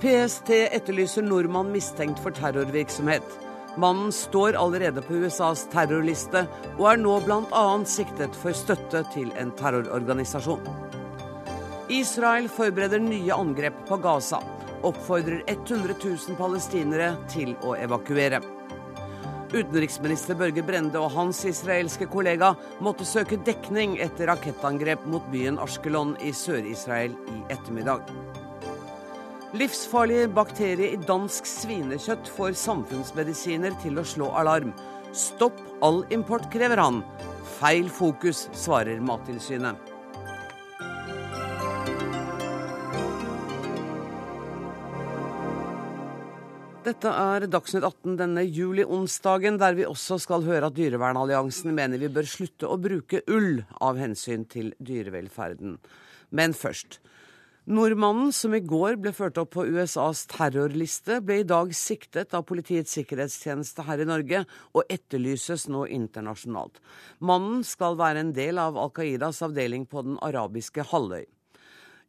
PST etterlyser nordmann mistenkt for terrorvirksomhet. Mannen står allerede på USAs terrorliste og er nå bl.a. siktet for støtte til en terrororganisasjon. Israel forbereder nye angrep på Gaza. Oppfordrer 100 000 palestinere til å evakuere. Utenriksminister Børge Brende og hans israelske kollega måtte søke dekning etter rakettangrep mot byen Ashkelon i Sør-Israel i ettermiddag. Livsfarlig bakterie i dansk svinekjøtt får samfunnsmedisiner til å slå alarm. Stopp all import, krever han. Feil fokus, svarer Mattilsynet. Dette er Dagsnytt 18 denne juli-onsdagen, der vi også skal høre at Dyrevernalliansen mener vi bør slutte å bruke ull av hensyn til dyrevelferden. Men først. Nordmannen som i går ble ført opp på USAs terrorliste, ble i dag siktet av Politiets sikkerhetstjeneste her i Norge og etterlyses nå internasjonalt. Mannen skal være en del av Al Qaidas avdeling på den arabiske halvøy.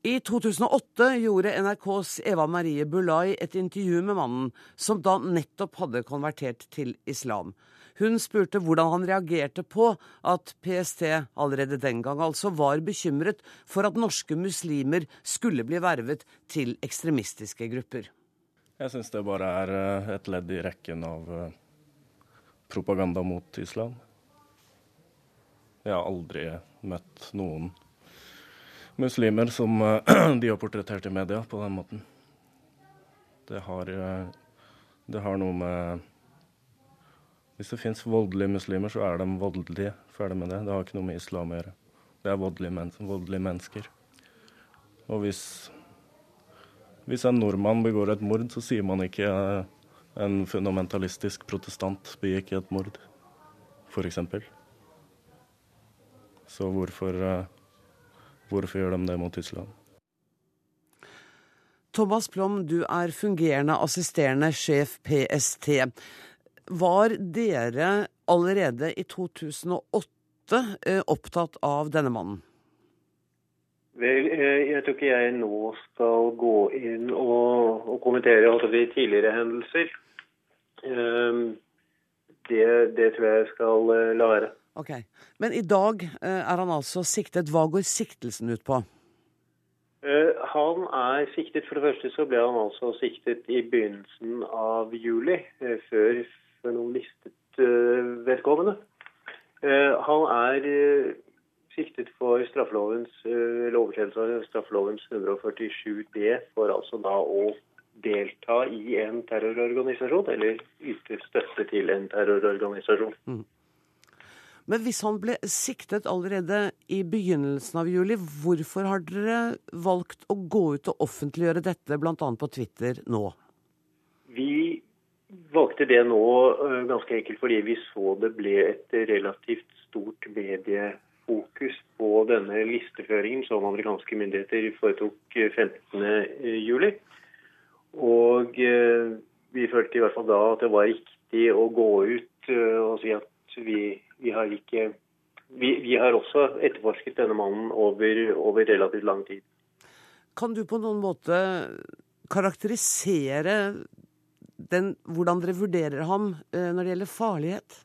I 2008 gjorde NRKs Eva Marie Bulai et intervju med mannen, som da nettopp hadde konvertert til islam. Hun spurte hvordan han reagerte på at PST allerede den gang altså var bekymret for at norske muslimer skulle bli vervet til ekstremistiske grupper. Jeg syns det bare er eh, et ledd i rekken av eh, propaganda mot islam. Jeg har aldri møtt noen muslimer som eh, de har portrettert i media på den måten. Det har, det har noe med hvis det fins voldelige muslimer, så er de voldelige. Ferdig med det. Det har ikke noe med islam å gjøre. Det er voldelige, men voldelige mennesker. Og hvis, hvis, en nordmann begår et mord, så sier man ikke uh, en fundamentalistisk protestant begikk et mord, f.eks. Så hvorfor, hvorfor gjør de det mot Tyskland? Thomas Plom, du er fungerende assisterende sjef PST. Var dere allerede i 2008 eh, opptatt av denne mannen? Vel, eh, jeg tror ikke jeg nå skal gå inn og, og kommentere de tidligere hendelser. Ehm, det, det, tror jeg jeg skal eh, la være. Ok, Men i dag er han altså siktet. Hva går siktelsen ut på? Han er siktet. For det første så ble han altså siktet i begynnelsen av juli, før for noen mistet vedkommende. Han er siktet for straffelovens overtredelse av straffelovens 147 d for altså da å delta i en terrororganisasjon, eller yte støtte til en terrororganisasjon. Mm. Men hvis han ble siktet allerede i begynnelsen av juli, hvorfor har dere valgt å gå ut og offentliggjøre dette, bl.a. på Twitter, nå? Vi valgte det nå eh, ganske enkelt fordi vi så det ble et relativt stort mediefokus på denne listeføringen som amerikanske myndigheter foretok 15.07. Eh, og eh, vi følte i hvert fall da at det var riktig å gå ut og si at vi, vi har ikke vi, vi, har også etterforsket denne mannen over, over relativt lang tid. Kan du på noen måte karakterisere den, hvordan dere vurderer ham eh, når det gjelder farlighet?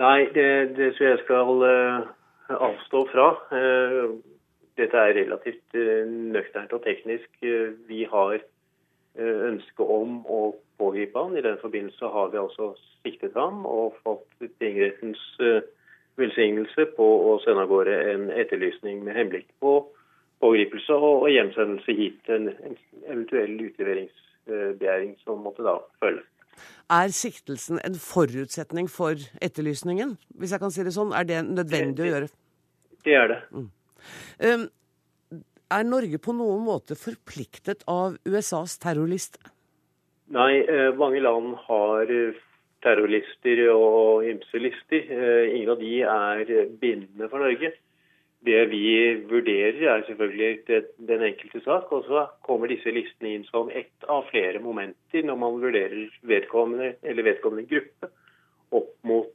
Nei, det, det tror jeg skal uh, avstå fra. Uh, dette er relativt nøkternt og teknisk. vi har ønske om å pågripe ham. I den forbindelse har vi altså siktet ham og fått tingrettens velsignelse på å sende av gårde en etterlysning med henblikk på pågripelse og, og hjemsendelse hit. til en eventuell utleveringsbegjæring som måtte da følge. Er siktelsen en forutsetning for etterlysningen, hvis jeg kan si det sånn? Er det nødvendig det, det, å gjøre? Det er det. Mm. Um, er Norge på noen måte forpliktet av USAs terrorliste? Nei, eh, mange land har terrorlister og ymse lister. Eh, ingen av de er bindende for Norge. Det vi vurderer, er selvfølgelig den enkelte sak. Og så kommer disse listene inn som ett av flere momenter når man vurderer vedkommende eller vedkommende gruppe opp mot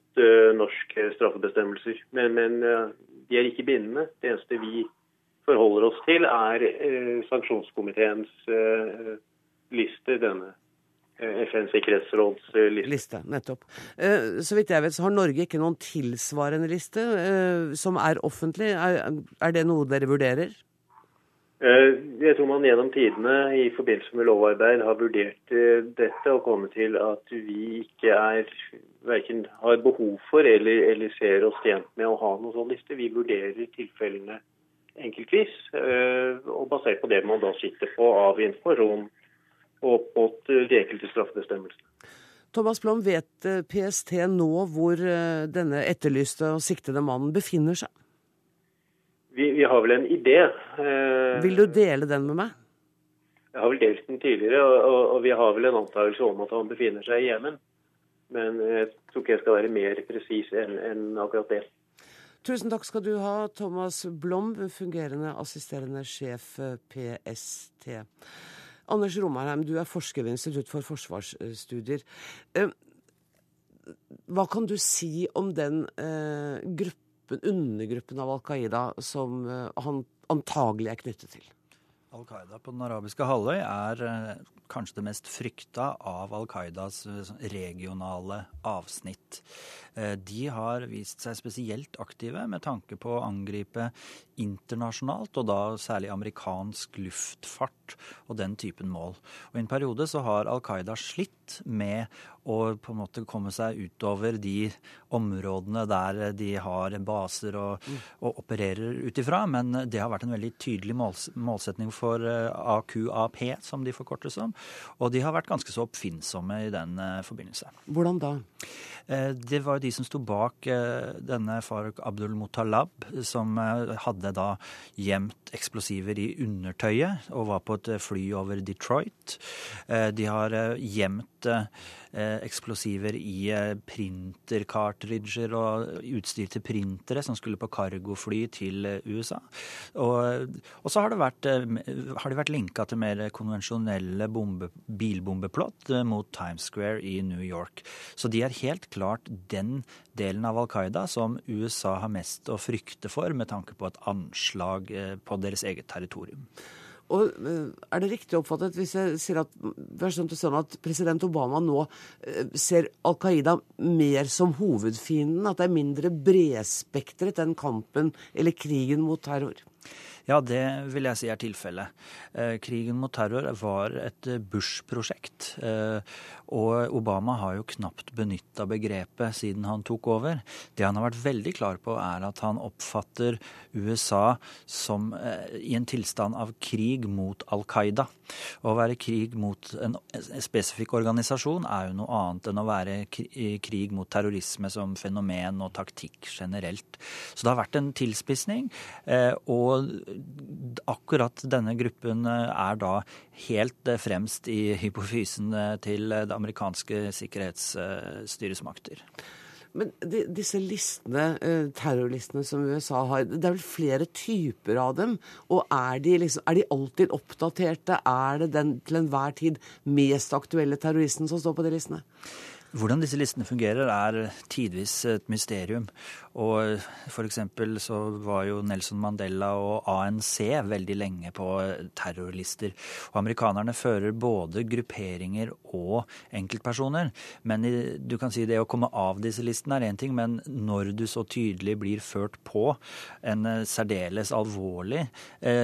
norske straffebestemmelser. Men, men de er ikke bindende. Det eneste vi forholder oss til, er sanksjonskomiteens liste, denne FNs sikkerhetsråds liste. liste. Nettopp. Så vidt jeg vet, så har Norge ikke noen tilsvarende liste som er offentlig. Er det noe dere vurderer? Jeg tror man gjennom tidene i forbindelse med lovarbeid har vurdert dette og kommet til at vi ikke er, verken har behov for eller, eller ser oss tjent med å ha noen sånn liste. Vi vurderer tilfellene enkeltvis, og basert på det man da sitter på av informasjon og mot de enkelte straffebestemmelsene. Thomas Blom, vet PST nå hvor denne etterlyste og siktede mannen befinner seg? Vi, vi har vel en idé. Vil du dele den med meg? Jeg har vel delt den tidligere, og, og vi har vel en antakelse om at han befinner seg i Jemen. Men jeg tror ikke jeg skal være mer presis enn en akkurat det. Tusen takk skal du ha, Thomas Blom, fungerende assisterende sjef PST. Anders Romarheim, du er forsker ved Institutt for forsvarsstudier. Hva kan du si om den gruppen, undergruppen av Al Qaida som han antagelig er knyttet til? Al Qaida på Den arabiske halvøy er kanskje det mest frykta av Al Qaidas regionale avsnitt. De har vist seg spesielt aktive med tanke på å angripe internasjonalt, og da særlig amerikansk luftfart og den typen mål. Og I en periode så har Al Qaida slitt med å på en måte komme seg utover de områdene der de har baser og, og opererer ut ifra, men det har vært en veldig tydelig måls målsetning for AQAP, som de forkortes som. Og de har vært ganske så oppfinnsomme i den forbindelse. Hvordan da? Det var de som sto bak denne Farouk Abdul Muttalab, som hadde da gjemt eksplosiver i undertøyet og var på et fly over Detroit. De har gjemt eksplosiver i printercartridger og utstyr til printere som skulle på cargofly til USA. Og, og så har, det vært, har de vært linka til mer konvensjonelle bombe, bilbombeplott mot Times Square i New York. Så de er helt klart den delen av Al Qaida som USA har mest å frykte for med tanke på et anslag på deres eget territorium. Og Er det riktig oppfattet hvis jeg sier at, sånn at president Obama nå ser Al Qaida mer som hovedfienden? At det er mindre bredspektret den kampen eller krigen mot terror? Ja, det vil jeg si er tilfellet. Eh, krigen mot terror var et Bush-prosjekt. Eh, og Obama har jo knapt benytta begrepet siden han tok over. Det han har vært veldig klar på, er at han oppfatter USA som eh, i en tilstand av krig mot Al Qaida. Å være krig mot en spesifikk organisasjon er jo noe annet enn å være krig mot terrorisme som fenomen og taktikk generelt. Så det har vært en tilspissing. og akkurat denne gruppen er da helt fremst i hypofysen til det amerikanske sikkerhetsstyresmakter. Men de, disse listene, terrorlistene som USA har, det er vel flere typer av dem? Og er de, liksom, er de alltid oppdaterte? Er det den til enhver tid mest aktuelle terroristen som står på de listene? Hvordan disse listene fungerer, er tidvis et mysterium. Og for eksempel så var jo Nelson Mandela og ANC veldig lenge på terrorlister. Og amerikanerne fører både grupperinger og enkeltpersoner. Men du kan si det å komme av disse listene er én ting, men når du så tydelig blir ført på en særdeles alvorlig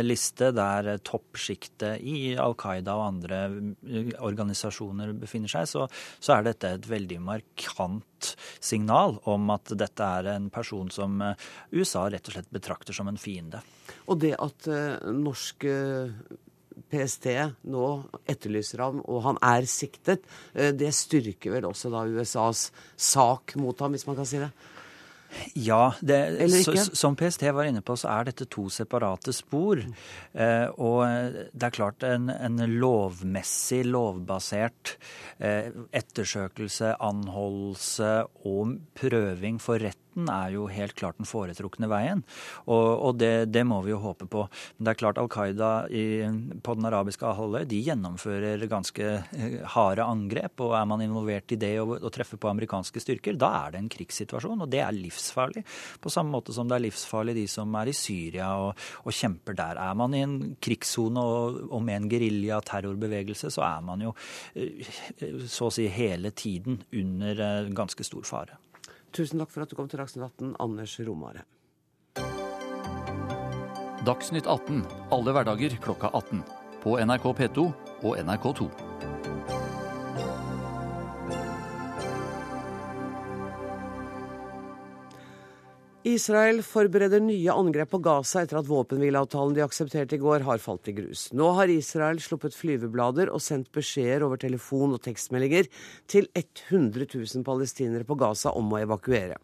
liste der toppsjiktet i Al Qaida og andre organisasjoner befinner seg, så, så er dette et veldig markant signal om at dette er en person som USA rett og slett betrakter som en fiende. Og det at norsk PST nå etterlyser ham, og han er siktet, det styrker vel også da USAs sak mot ham, hvis man kan si det? Ja, det, så, som PST var inne på, så er dette to separate spor. Eh, og det er klart en, en lovmessig, lovbasert eh, ettersøkelse, anholdelse og prøving for rett retten er jo helt klart den foretrukne veien. Og, og det, det, må vi jo håpe på. Men det er klart Al Qaida i, på den arabiske halvøy de gjennomfører ganske eh, harde angrep. Og er man involvert i det og, og treffer på amerikanske styrker, da er det en krigssituasjon. Og det er livsfarlig. På samme måte som det er livsfarlig de som er i Syria og, og kjemper der. Er man i en krigssone og, og med en gerilja-terrorbevegelse, så er man jo eh, så å si hele tiden under eh, ganske stor fare. Tusen takk for at du kom til Dagsnytt 18, Anders Romare. Dagsnytt 18 alle hverdager klokka 18. På NRK P2 og NRK2. Israel forbereder nye angrep på Gaza etter at våpenhvileavtalen de aksepterte i går, har falt i grus. Nå har Israel sluppet flyveblader og sendt beskjeder over telefon og tekstmeldinger til 100 000 palestinere på Gaza om å evakuere.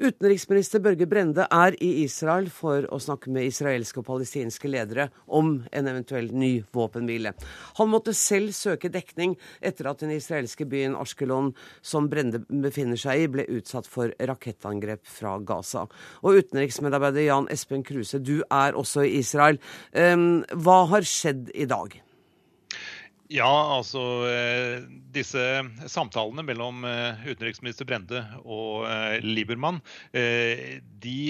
Utenriksminister Børge Brende er i Israel for å snakke med israelske og palestinske ledere om en eventuell ny våpenhvile. Han måtte selv søke dekning etter at den israelske byen Ashkelon, som Brende befinner seg i, ble utsatt for rakettangrep fra Gaza. Og utenriksmedarbeider Jan Espen Kruse, du er også i Israel. Hva har skjedd i dag? Ja, altså eh, disse samtalene mellom eh, utenriksminister Brende og eh, Liebermann de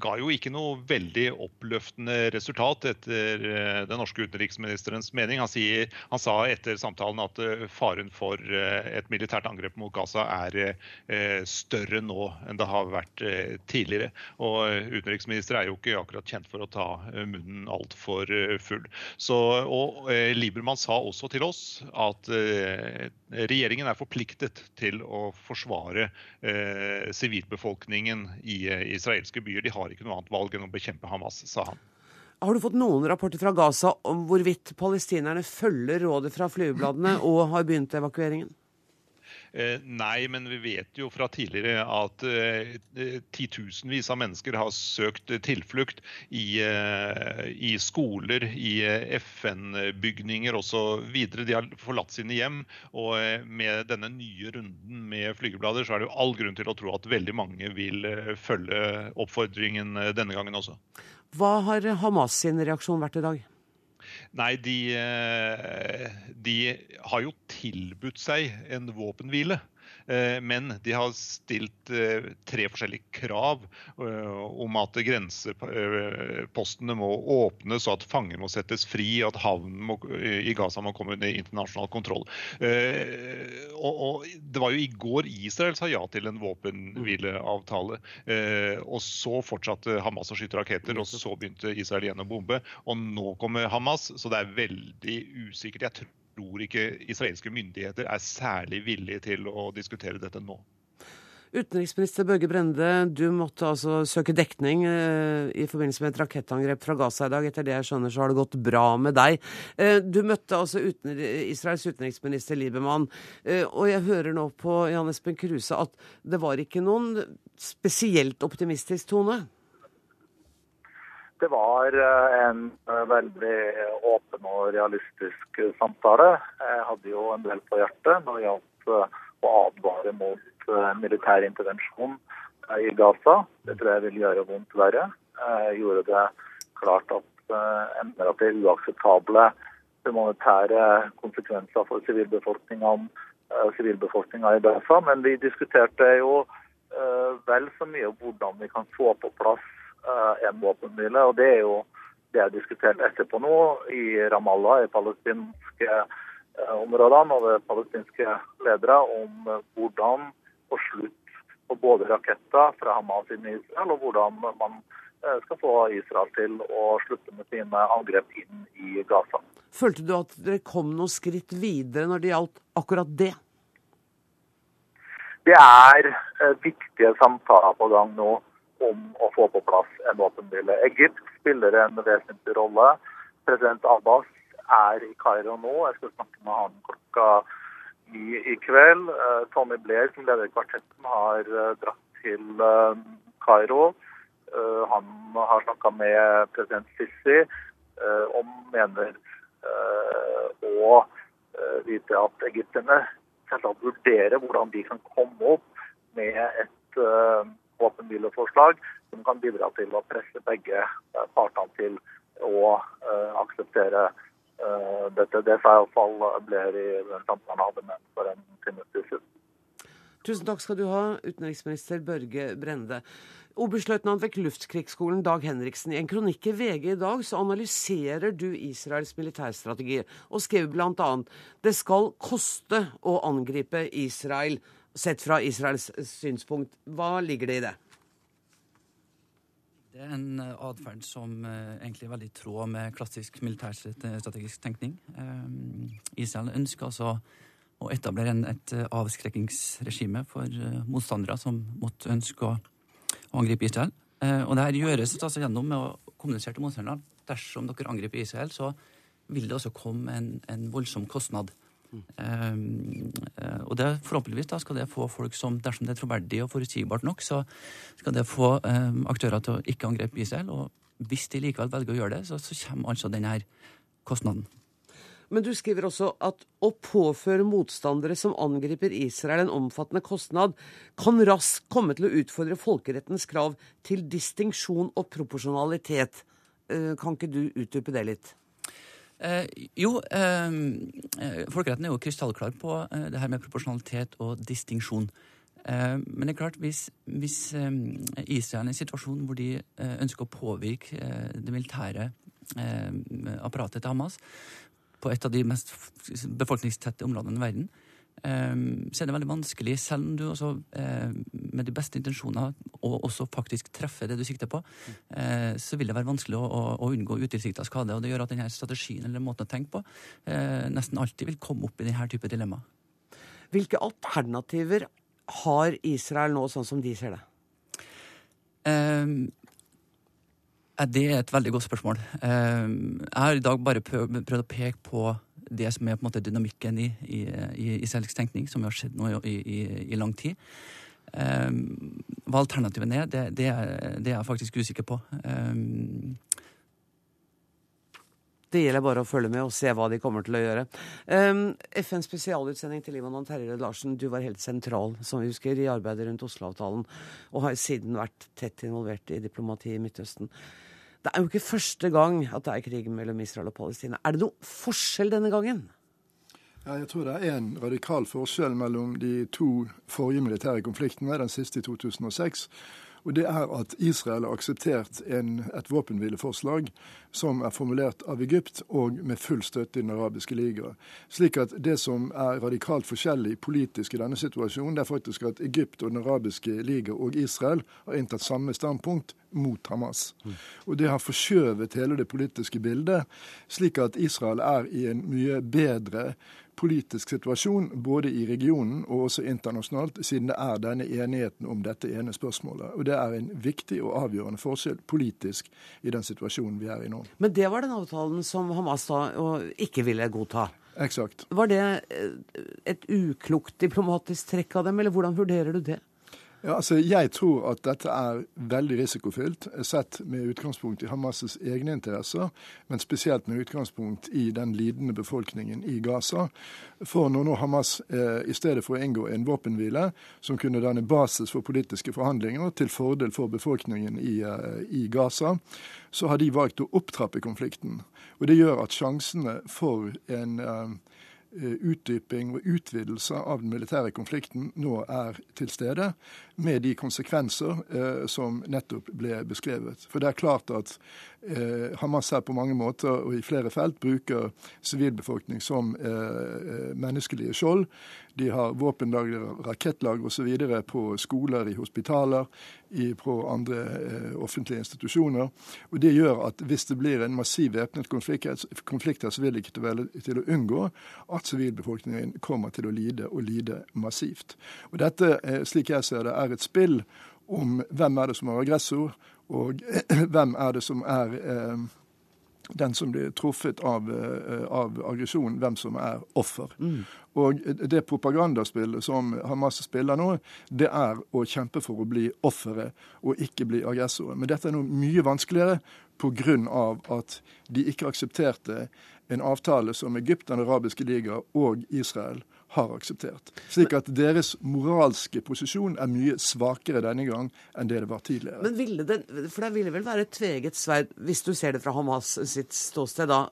ga jo ikke noe veldig oppløftende resultat etter den norske utenriksministerens mening. Han, sier, han sa etter samtalen at faren for et militært angrep mot Gaza er større nå enn det har vært tidligere. Og utenriksminister er jo ikke akkurat kjent for å ta munnen altfor full. Så, og Liebermann sa også til til oss at eh, regjeringen er forpliktet til å forsvare eh, sivilbefolkningen i eh, israelske byer. De har ikke noe annet valg enn å bekjempe Hamas, sa han. Har du fått noen rapporter fra Gaza om hvorvidt palestinerne følger rådet fra flyvebladene og har begynt evakueringen? Eh, nei, men vi vet jo fra tidligere at eh, titusenvis av mennesker har søkt tilflukt i, eh, i skoler, i FN-bygninger osv. De har forlatt sine hjem. Og med denne nye runden med flygeblader, så er det jo all grunn til å tro at veldig mange vil følge oppfordringen denne gangen også. Hva har Hamas sin reaksjon vært i dag? Nei, de, eh, de har jo tilbudt seg en våpenhvile. Eh, men de har stilt eh, tre forskjellige krav om at grensepostene må åpnes, og at fanger må settes fri, og at havnen i Gaza må komme under internasjonal kontroll. Og, Det var jo i går Israel sa ja til en våpenhvileavtale. Og så fortsatte Hamas å skyte raketter, og så begynte Israel igjen å bombe. Og nå kommer Hamas, så det er veldig usikkert. Jeg tror tror ikke israelske myndigheter er særlig villige til å diskutere dette nå. Utenriksminister Børge Brende, du måtte altså søke dekning eh, i forbindelse med et rakettangrep fra Gaza i dag. Etter det jeg skjønner, så har det gått bra med deg. Eh, du møtte altså uten, Israels utenriksminister Liebermann, eh, og jeg hører nå på Jan Espen Kruse at det var ikke noen spesielt optimistisk tone? Det var eh, en eh, veldig åpen og realistisk samtale. Jeg hadde jo en del på hjertet når det gjaldt eh, å advare mot militær intervensjon i Gaza. Det tror jeg vil gjøre vondt verre. Jeg gjorde det klart at jeg mener at det er uakseptable humanitære konsekvenser for sivilbefolkninga i Gaza. Men vi diskuterte jo vel så mye hvordan vi kan få på plass Eh, en våpenhvile. Og det er jo det er diskutert etterpå nå i Ramallah, i palestinske eh, områdene, og ved palestinske ledere om eh, hvordan få slutt på både raketter fra Hamas inn i Israel, og hvordan man skal få Israel til å slutte med sine angrep inn i Gaza. Følte du at dere kom noen skritt videre når det gjaldt akkurat det? Det er viktige samtaler på gang nå om å få på plass en våpenhvile. Egypt spiller en vesentlig rolle. President Abbas er i Kairo nå. Jeg skal snakke med han klokka ni i kveld. Tommy Tony Blair, som leder kvartetten, har uh, dratt til uh, Kairo. han har snakka med president Sissi og mener å vite at egypterne vurderer hvordan de kan komme opp med et våpenhvileforslag som kan bidra til å presse begge partene til å akseptere dette. Det sa iallfall Blair i samtalen han hadde med for en time siden. Tusen takk skal du ha, utenriksminister Børge Brende. Oberstløytnant ved Luftkrigsskolen Dag Henriksen, i en kronikk i VG i dag så analyserer du Israels militærstrategi, og skriver bl.a.: Det skal koste å angripe Israel, sett fra Israels synspunkt. Hva ligger det i det? Det er en eh, atferd som uh, egentlig er veldig i tråd med klassisk militærstrategisk tenkning. Um, Israel ønsker altså å etablere et avskrekkingsregime for motstandere som måtte ønske å å angripe Israel. Eh, og det her gjøres altså gjennom å kommunisere til motstanderne dersom dere angriper Israel, så vil det også komme en, en voldsom kostnad. Um, og det, forhåpentligvis da skal det få folk som, dersom det er troverdig og forutsigbart nok, så skal det få um, aktører til å ikke angripe Israel. Og hvis de likevel velger å gjøre det, så, så kommer altså denne kostnaden. Men du skriver også at å påføre motstandere som angriper Israel en omfattende kostnad, kan raskt komme til å utfordre folkerettens krav til distinksjon og proporsjonalitet. Eh, kan ikke du utdype det litt? Eh, jo, eh, eh, folkeretten er jo krystallklar på eh, det her med proporsjonalitet og distinksjon. Eh, men det er klart, hvis, hvis Israel er i en situasjon hvor de ønsker å påvirke det militære apparatet til Hamas, på et av de mest befolkningstette områdene i verden, ehm, så er det veldig vanskelig, selv om du også eh, med de beste intensjoner og også faktisk treffer det du sikter på, eh, så vil det være vanskelig å, å, å unngå utilsikta skade. Og det gjør at denne strategien eller måten å tenke på eh, nesten alltid vil komme opp i denne type dilemma. Hvilke alternativer har Israel nå, sånn som de ser det? Um, det er et veldig godt spørsmål. Ehm, jeg har i dag bare prøvd å peke på det som er på en måte dynamikken i, i, i israelsk tenkning, som har skjedd nå i, i, lang tid. Um, hva alternativene er, det, det, er, det, er jeg faktisk usikker på. Um, det gjelder bare å følge med og se hva de kommer til å gjøre. Um, FNs spesialutsending til Libanon, Terje Larsen, du var helt sentral som vi husker, i arbeidet rundt Oslo-avtalen, og har siden vært tett involvert i diplomati i Midtøsten. Det er jo ikke første gang at det er krig mellom Israel og Palestina. Er det noen forskjell denne gangen? Ja, jeg tror det er en radikal forskjell mellom de to forrige militære konfliktene, den siste i 2006 og det er at Israel har akseptert en, et våpenhvileforslag som er formulert av Egypt og med full støtte i Den arabiske liga. Slik at det som er radikalt forskjellig politisk i denne situasjonen, det er faktisk at Egypt og Den arabiske liga og Israel har inntatt samme standpunkt mot Hamas. Mm. Og Det har forskjøvet hele det politiske bildet, slik at Israel er i en mye bedre politisk situasjon både i regionen og også internasjonalt, siden det er denne enigheten om dette ene spørsmålet. Og Det er en viktig og avgjørende forskjell politisk i den situasjonen vi er i nå. Men det var den avtalen som Hamas da ikke ville godta? Eksakt. Var det et uklokt diplomatisk trekk av dem, eller hvordan vurderer du det? Ja, altså Jeg tror at dette er veldig risikofylt, sett med utgangspunkt i Hamas' egne interesser, men spesielt med utgangspunkt i den lidende befolkningen i Gaza. For når nå Hamas, eh, i stedet for å inngå en våpenhvile som kunne danne basis for politiske forhandlinger til fordel for befolkningen i, eh, i Gaza, så har de valgt å opptrappe konflikten. Og Det gjør at sjansene for en eh, utdyping og utvidelse av den militære konflikten nå er til stede, med de konsekvenser eh, som nettopp ble beskrevet. For det er klart at eh, Hamas her på mange måter og i flere felt bruker sivilbefolkning som eh, menneskelige skjold. De har våpenlager, rakettlager osv. på skoler, i hospitaler, i, på andre eh, offentlige institusjoner. Og Det gjør at hvis det blir en massiv væpnet konflikt, konflikt så vil det ikke til, til å unngå at sivilbefolkningen kommer til å lide, og lide massivt. Og Dette, eh, slik jeg ser det, er et spill om hvem er det som er aggressor, og hvem er det som er eh, den som blir truffet av, eh, av aggresjon, hvem som er offer. Mm. Og det propagandaspillet som Hamas spiller nå, det er å kjempe for å bli offeret og ikke bli aggressoren. Men dette er noe mye vanskeligere pga. at de ikke aksepterte en avtale som Egypt, Den arabiske liga og Israel har akseptert. Slik at deres moralske posisjon er mye svakere denne gang enn det det var tidligere. Men ville det, For det ville vel være et tveget sverd, hvis du ser det fra Hamas sitt ståsted, da,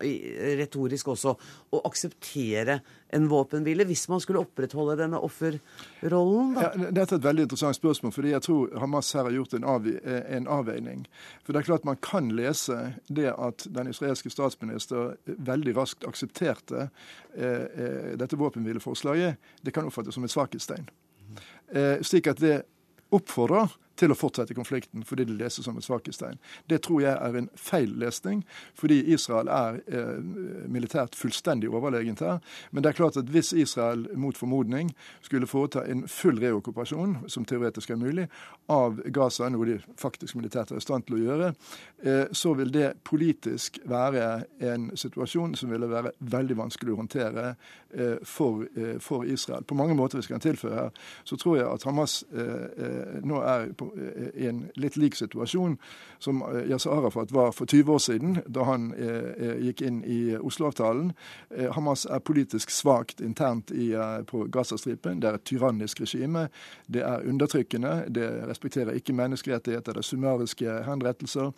retorisk også, å akseptere en våpenhvile hvis man skulle opprettholde denne offerrollen? Ja, dette er et veldig interessant spørsmål, fordi jeg tror Hamas her har gjort en, av, en, avveining. For det er klart Man kan lese det at den israelske statsminister veldig raskt aksepterte eh, eh dette våpenhvileforslaget. Det kan oppfattes som et svakhetstegn. Eh, slik at det oppfordrer til å fortsette konflikten fordi det leses som et svakhetstegn. Det tror jeg er en feil lesning, fordi Israel er eh, militært fullstendig overlegent her. Men det er klart at hvis Israel mot formodning skulle foreta en full reokkupasjon, som teoretisk er mulig, av Gaza, noe de faktisk militært er i stand til å gjøre, eh, så vil det politisk være en situasjon som ville være veldig vanskelig å håndtere eh, for, eh, for, Israel. På mange måter, hvis jeg kan tilføre her, så tror jeg at Hamas eh, eh, nå er på i en litt lik situasjon som eh, Yasir Arafat var for 20 år siden, da han eh, eh, gikk inn i Oslo-avtalen. Hamas er politisk svakt internt i, på Gazastripen. Det er et tyrannisk regime. Det er undertrykkende. Det respekterer ikke menneskerettigheter. Det er summariske henrettelser.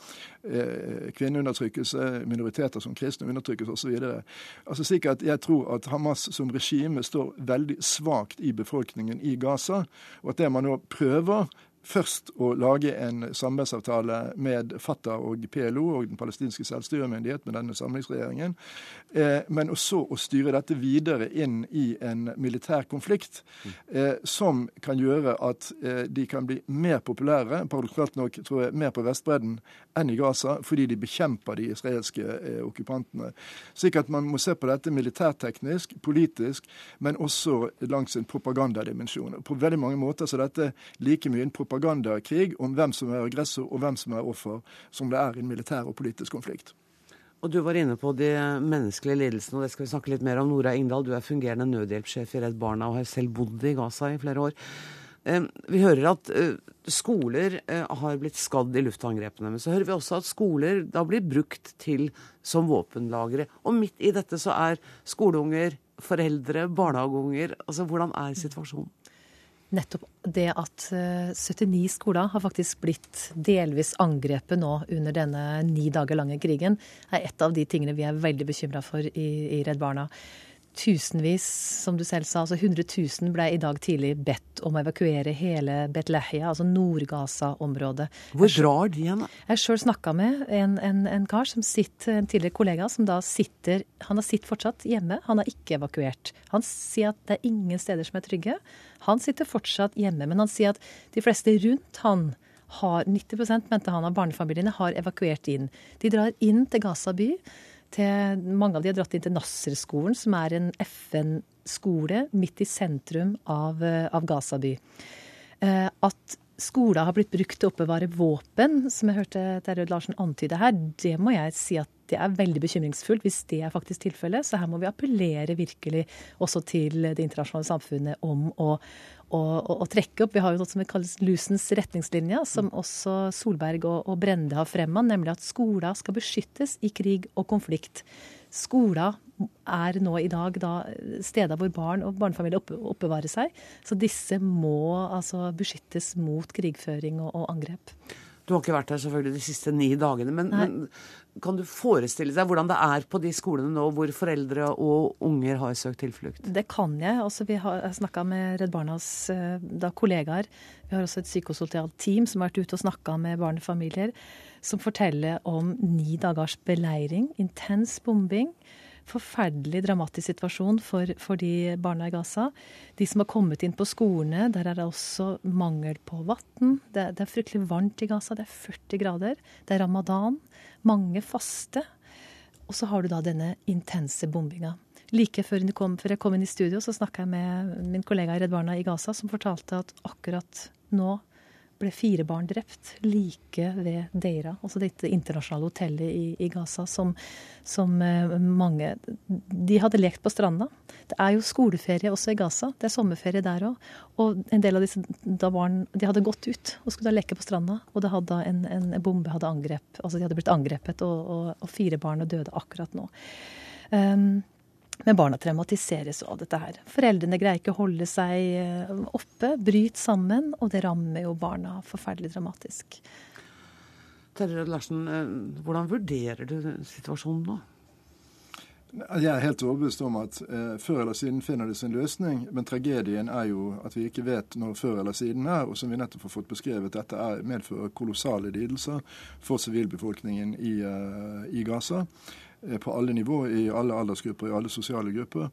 Kvinneundertrykkelse, minoriteter som kristne undertrykkes osv. Altså slik jeg tror at Hamas som regime står veldig svakt i befolkningen i Gaza, og at det man nå prøver først å lage en samarbeidsavtale med Fatah og PLO og den palestinske selvstyremyndighet med denne samlingsregjeringen, eh, men også å styre dette videre inn i en militær konflikt eh, som kan gjøre at eh, de kan bli mer populære, paradoksalt nok tror jeg, mer på Vestbredden enn i Gaza, fordi de bekjemper de israelske okkupantene. Slik at man må se på dette militærteknisk, politisk, men også langs en propagandadimensjon. På veldig mange måter så dette like mye en propaganda propagandakrig om hvem som er aggressor og hvem som er offer, som det er i en militær og politisk konflikt. Og Du var inne på de menneskelige lidelsene, og det skal vi snakke litt mer om. Nora Ingdal, du er fungerende nødhjelpssjef i Redd Barna og har selv bodd i Gaza i flere år. Vi hører at eh, skoler eh, har blitt skadd i luftangrepene. Men så hører vi også at skoler da blir brukt til som våpenlagre. Og midt i dette så er skoleunger, foreldre, barnehageunger. Altså hvordan er situasjonen? Nettopp det at 79 eh, skoler har faktisk blitt delvis angrepet nå under denne ni dager lange krigen, er et av de tingene vi er veldig bekymra for i, i Redd Barna tusenvis, som du selv sa, altså 100 000 ble i dag tidlig bedt om å evakuere hele Betlehia, altså Nord-Gaza-området. Hvor drar de igjen? Jeg sjøl snakka med en, en, en, kar som sitter, en tidligere kollega, som da sitter Han har sitt fortsatt hjemme, han har ikke evakuert. Han sier at det er ingen steder som er trygge. Han sitter fortsatt hjemme, men han sier at de fleste rundt han har 90% mente han av barnefamiliene har evakuert inn. De drar inn til Gaza by til Mange av de har dratt inn til Nasser-skolen, som er en FN-skole midt i sentrum av, eh, av Gaza by. Eh, at skoler har blitt brukt til å oppbevare våpen, som jeg hørte Terje Larsen antyde her, det må jeg si at det er veldig bekymringsfullt hvis det er faktisk tilfellet. Så her må vi appellere virkelig også til det internasjonale samfunnet om å, å, å, trekke opp. Vi har jo noe som kalles Lusens retningslinje, som også Solberg og, og Brende har fremma, nemlig at skoler skal beskyttes i krig og konflikt. Skoler er nå i dag da steder hvor barn og barnefamilier oppbevarer seg. Så disse må altså beskyttes mot krigføring og, og, angrep. Du har ikke vært der selvfølgelig de siste ni dagene, men, men, kan du forestille deg hvordan det er på de skolene nå hvor foreldre og unger har søkt tilflukt? Det kan jeg. Altså, vi har snakka med Redd Barnas eh, da, kollegaer. Vi har også et psykososialt team som har vært ute og snakka med barnefamilier, som forteller om ni dagers beleiring, intens bombing forferdelig dramatisk situasjon for, for, de barna i Gaza. De som har kommet inn på skolene, der er det også mangel på vann. Det, det, er fryktelig varmt i Gaza. Det er 40 grader. Det er ramadan. Mange faste. Og så har du da denne intense bombinga. Like før kom, før jeg kom inn i studio, så snakka jeg med min kollega i Redd Barna i Gaza, som fortalte at akkurat nå ble fire barn drept like ved Deira, altså dette internasjonale hotellet i, i Gaza, som, som, eh, mange De hadde lekt på stranda. Det er jo skoleferie også i Gaza. Det er sommerferie der òg. Og en del av disse da barn de hadde gått ut og skulle da leke på stranda, og det hadde en, en bombe hadde angrep, altså de hadde blitt angrepet, og, og, og fire barn døde akkurat nå. Um, Men barna traumatiseres av dette her. Foreldrene greier ikke å holde seg eh, oppe, bryter sammen, og det rammer jo barna forferdelig dramatisk. Terje Larsen, eh, hvordan vurderer du situasjonen nå? Jeg er helt overbevist om at eh, før eller siden finner det sin løsning. Men tragedien er jo at vi ikke vet når før eller siden er. Og som vi nettopp har fått beskrevet, dette er, medfører kolossale lidelser for sivilbefolkningen i, uh, i Gaza. Eh, på alle nivåer, i alle aldersgrupper, i alle sosiale grupper.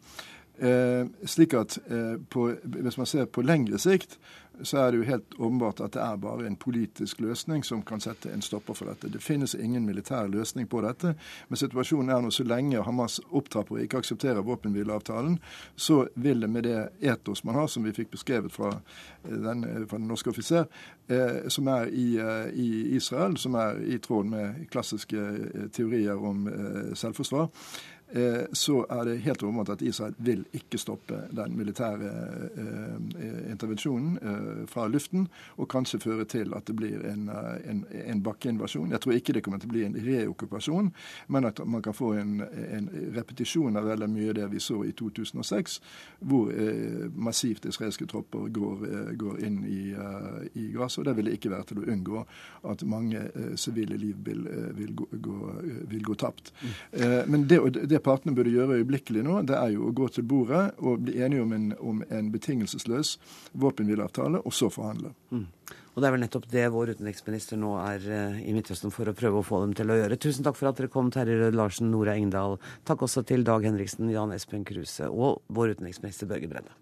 Eh, slik at eh, på, Hvis man ser på lengre sikt, så er det jo helt åpenbart at det er bare en politisk løsning som kan sette en stopper for dette. Det finnes ingen militær løsning på dette. Men situasjonen er nå så lenge Hamas opptrapper og ikke aksepterer våpenhvileavtalen, så vil det med det etos man har, som vi fikk beskrevet fra eh, den, eh, fra den norske offiser, eh, som er i, eh, i, Israel, som er i tråd med klassiske teorier om selvforsvar, Eh, så er det helt åpenbart at Israel vil ikke stoppe den militære eh, intervensjonen eh, fra luften, og kanskje føre til at det blir en, en, en bakkeinvasjon. Jeg tror ikke det kommer til å bli en reokkupasjon, men at man kan få en, en repetisjon av veldig mye av det vi så i 2006, hvor massivt israelske tropper går, går inn i, i Gaza. og Det vil det ikke være til å unngå at mange sivile liv vil, vil, gå, gå, vil gå tapt. Mm. Men det, det det partene burde gjøre øyeblikkelig nå, det er jo å gå til bordet og bli enige om en, om en betingelsesløs våpenhvileavtale, og så forhandle. Mm. Og Det er vel nettopp det vår utenriksminister nå er uh, i Midtøsten for å prøve å få dem til å gjøre. Tusen takk for at dere kom, Terje Rød Larsen, Nora Engdahl. Takk også til Dag Henriksen, Jan Espen Kruse og vår utenriksminister Børge Brende.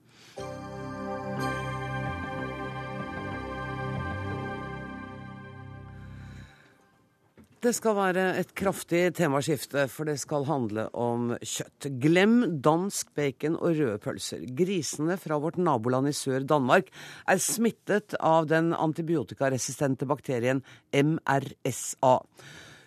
Det skal være et kraftig temaskifte, for det skal handle om kjøtt. Glem dansk bacon og røde pølser. Grisene fra vårt naboland i sør, Danmark, er smittet av den antibiotikaresistente bakterien MRSA.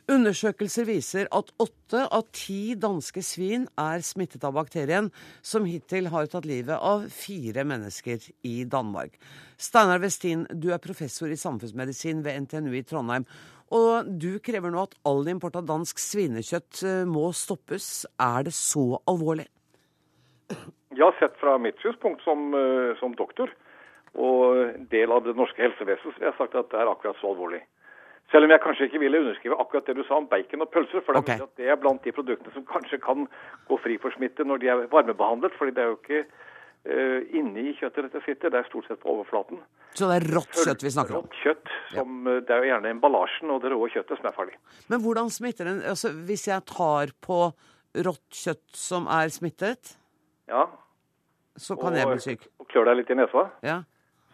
Undersøkelser viser at åtte av ti danske svin er smittet av bakterien, som hittil har tatt livet av fire mennesker i Danmark. Steinar Westin, du er professor i samfunnsmedisin ved NTNU i Trondheim. Og du krever nå at all import av dansk svinekjøtt eh, må stoppes. Er det så alvorlig? Ja, sett fra mitt synspunkt som, eh, som doktor og del av det norske helsevesenet, så jeg sagt at det er akkurat så alvorlig. Selv om jeg kanskje ikke ville underskrive akkurat det du sa om bacon og pølser. For okay. det er blant de produktene som kanskje kan gå fri for smitte når de er varmebehandlet. fordi det er jo ikke uh, inni kjøttet dette sitter, det er stort sett på overflaten. Så det er rått kjøtt vi snakker om? Rått kjøtt. Som, ja. Eh, det er jo gjerne emballasjen og det rå kjøttet som er farlig. Men hvordan smitter den? Altså, hvis jeg tar på rått kjøtt som er smittet, ja. så kan og, jeg bli syk? Og klør deg litt i nesa? Ja.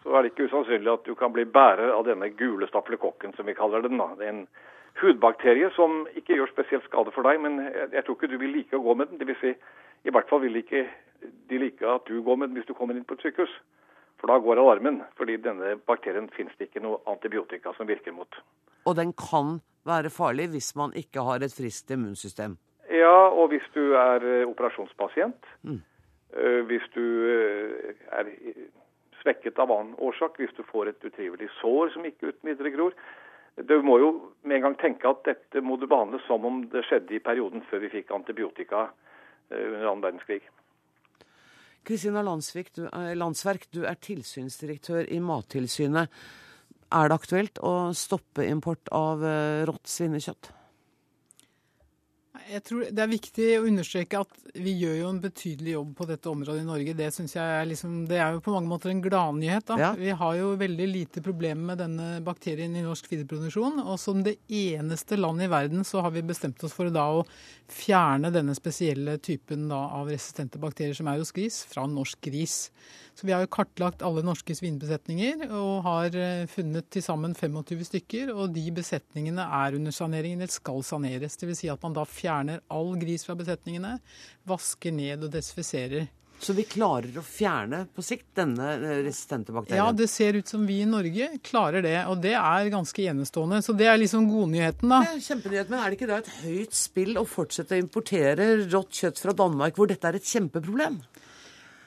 Så er det ikke usannsynlig at du kan bli bærer av denne gule stafylokokken, som vi kaller den. da. Det er en hudbakterie som ikke gjør spesielt skade for deg, men jeg, tror ikke du vil like å gå med den. Det vil si, i hvert fall vil ikke de like at du går med den hvis du kommer inn på et sykehus. For da går alarmen, fordi denne bakterien finnes det ikke noe antibiotika som virker mot. Og den kan være farlig hvis man ikke har et friskt immunsystem? Ja, og hvis du er eh, operasjonspasient. Mm. Eh, hvis du eh, er svekket av annen årsak, hvis du får et utrivelig sår som ikke uten videre gror. Du må jo med en gang tenke at dette må du behandle som om det skjedde i perioden før vi fikk antibiotika under annen verdenskrig. Kristina Landsverk, du er tilsynsdirektør i Mattilsynet. Er det aktuelt å stoppe import av eh, rått svinekjøtt? Jeg tror Det er viktig å understreke at vi gjør jo en betydelig jobb på dette området i Norge. Det synes jeg er, liksom, det er jo på mange måter en gladnyhet. Ja. Vi har jo veldig lite problemer med denne bakterien i norsk fiderproduksjon. Og som det eneste landet i verden så har vi bestemt oss for da å fjerne denne spesielle typen da, av resistente bakterier som er hos gris, fra norsk gris. Så vi har jo kartlagt alle norske svinebesetninger og har eh, funnet til sammen 25 stykker. Og de besetningene er under sanering, eller skal saneres. Dvs. Si at man da fjerner all gris fra besetningene, vasker ned og desinfiserer. Så vi klarer å fjerne på sikt denne eh, resistente bakterien? Ja, det ser ut som vi i Norge klarer det. Og det er ganske enestående. Så det er liksom godnyheten, da. Det er kjempenyhet, Men er det ikke da et høyt spill å fortsette å importere rått kjøtt fra Danmark, hvor dette er et kjempeproblem?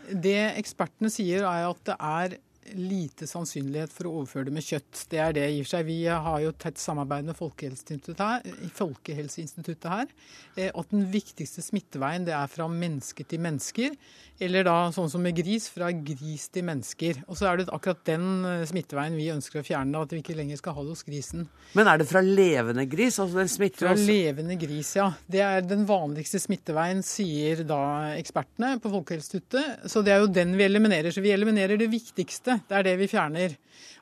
Det ekspertene sier, er at det er lite sannsynlighet for å overføre det med kjøtt. Det er det i seg. Vi har jo tett samarbeid med Folkehelseinstituttet her, Folkehelseinstituttet her. Eh, at den viktigste smitteveien det er fra menneske til mennesker. Eller da sånn som med gris, fra gris til mennesker. Og så er det akkurat den eh, smitteveien vi ønsker å fjerne, at vi ikke lenger skal ha det hos grisen. Men er det fra levende gris? Altså den smitter fra også levende gris, ja. Det er den vanligste smitteveien, sier da ekspertene på Folkehelseinstituttet. Så det er jo den vi eliminerer. Så vi eliminerer det viktigste. Det er det vi fjerner.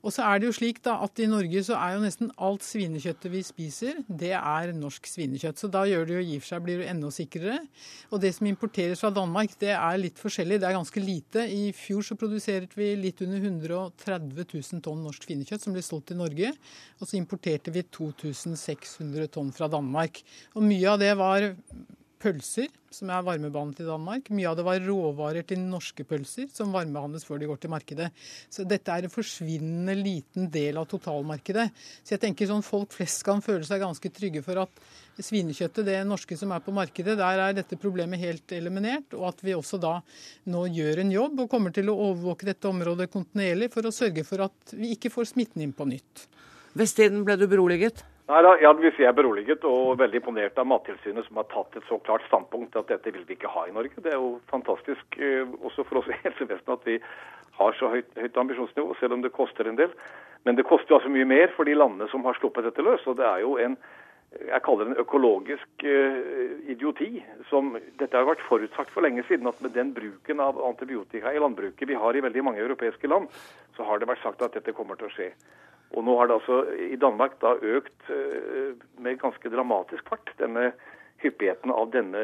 Og så er det jo slik da at i Norge så er jo nesten alt svinekjøttet vi spiser, det er norsk svinekjøtt. Så da gjør det jo i og seg blir det enda sikrere. Og det som importeres fra Danmark, det er litt forskjellig. Det er ganske lite. I fjor så produserte vi litt under 130 000 tonn norsk svinekjøtt som ble solgt i Norge. Og så importerte vi 2600 tonn fra Danmark. Og mye av det var pølser, som er varmebehandlet i Danmark. Mye av det var råvarer til norske pølser, som varmebehandles før de går til markedet. Så dette er en forsvinnende liten del av totalmarkedet. Så jeg tenker sånn folk flest kan føle seg ganske trygge for at svinekjøttet, det norske som er på markedet, der er dette problemet helt eliminert. Og at vi også da nå gjør en jobb og kommer til å overvåke dette området kontinuerlig for å sørge for at vi ikke får smitten inn på nytt. Vesttiden ble du beroliget? Nei da, ja, Vi er beroliget og veldig imponert av Mattilsynet, som har tatt et så klart standpunkt at dette vil vi ikke ha i Norge. Det er jo fantastisk eh, også for oss i helsevesenet at vi har så høyt, høyt ambisjonsnivå, selv om det koster en del. Men det koster jo altså mye mer for de landene som har sluppet dette løs. og det er jo en jeg kaller det en økologisk uh, idioti. som Dette har vært forutsagt for lenge siden, at med den bruken av antibiotika i landbruket vi har i veldig mange europeiske land, så har det vært sagt at dette kommer til å skje. Og nå har det altså i Danmark da økt uh, med ganske dramatisk fart, denne hyppigheten av denne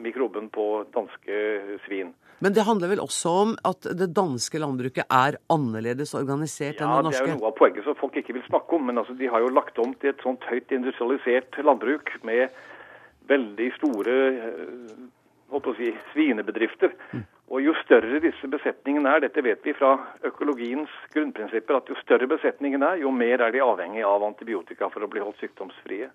mikroben på danske svin. Men det handler vel også om at det danske landbruket er annerledes organisert ja, enn det norske? Ja, det er jo noe av poenget som folk ikke vil snakke om. Men altså, de har jo lagt om til et sånt høyt industrialisert landbruk med veldig store holdt å si, svinebedrifter. Mm. Og Jo større disse besetningene er, dette vet vi fra økologiens grunnprinsipper, at jo større besetningen er, jo mer er de avhengig av antibiotika for å bli holdt sykdomsfrie.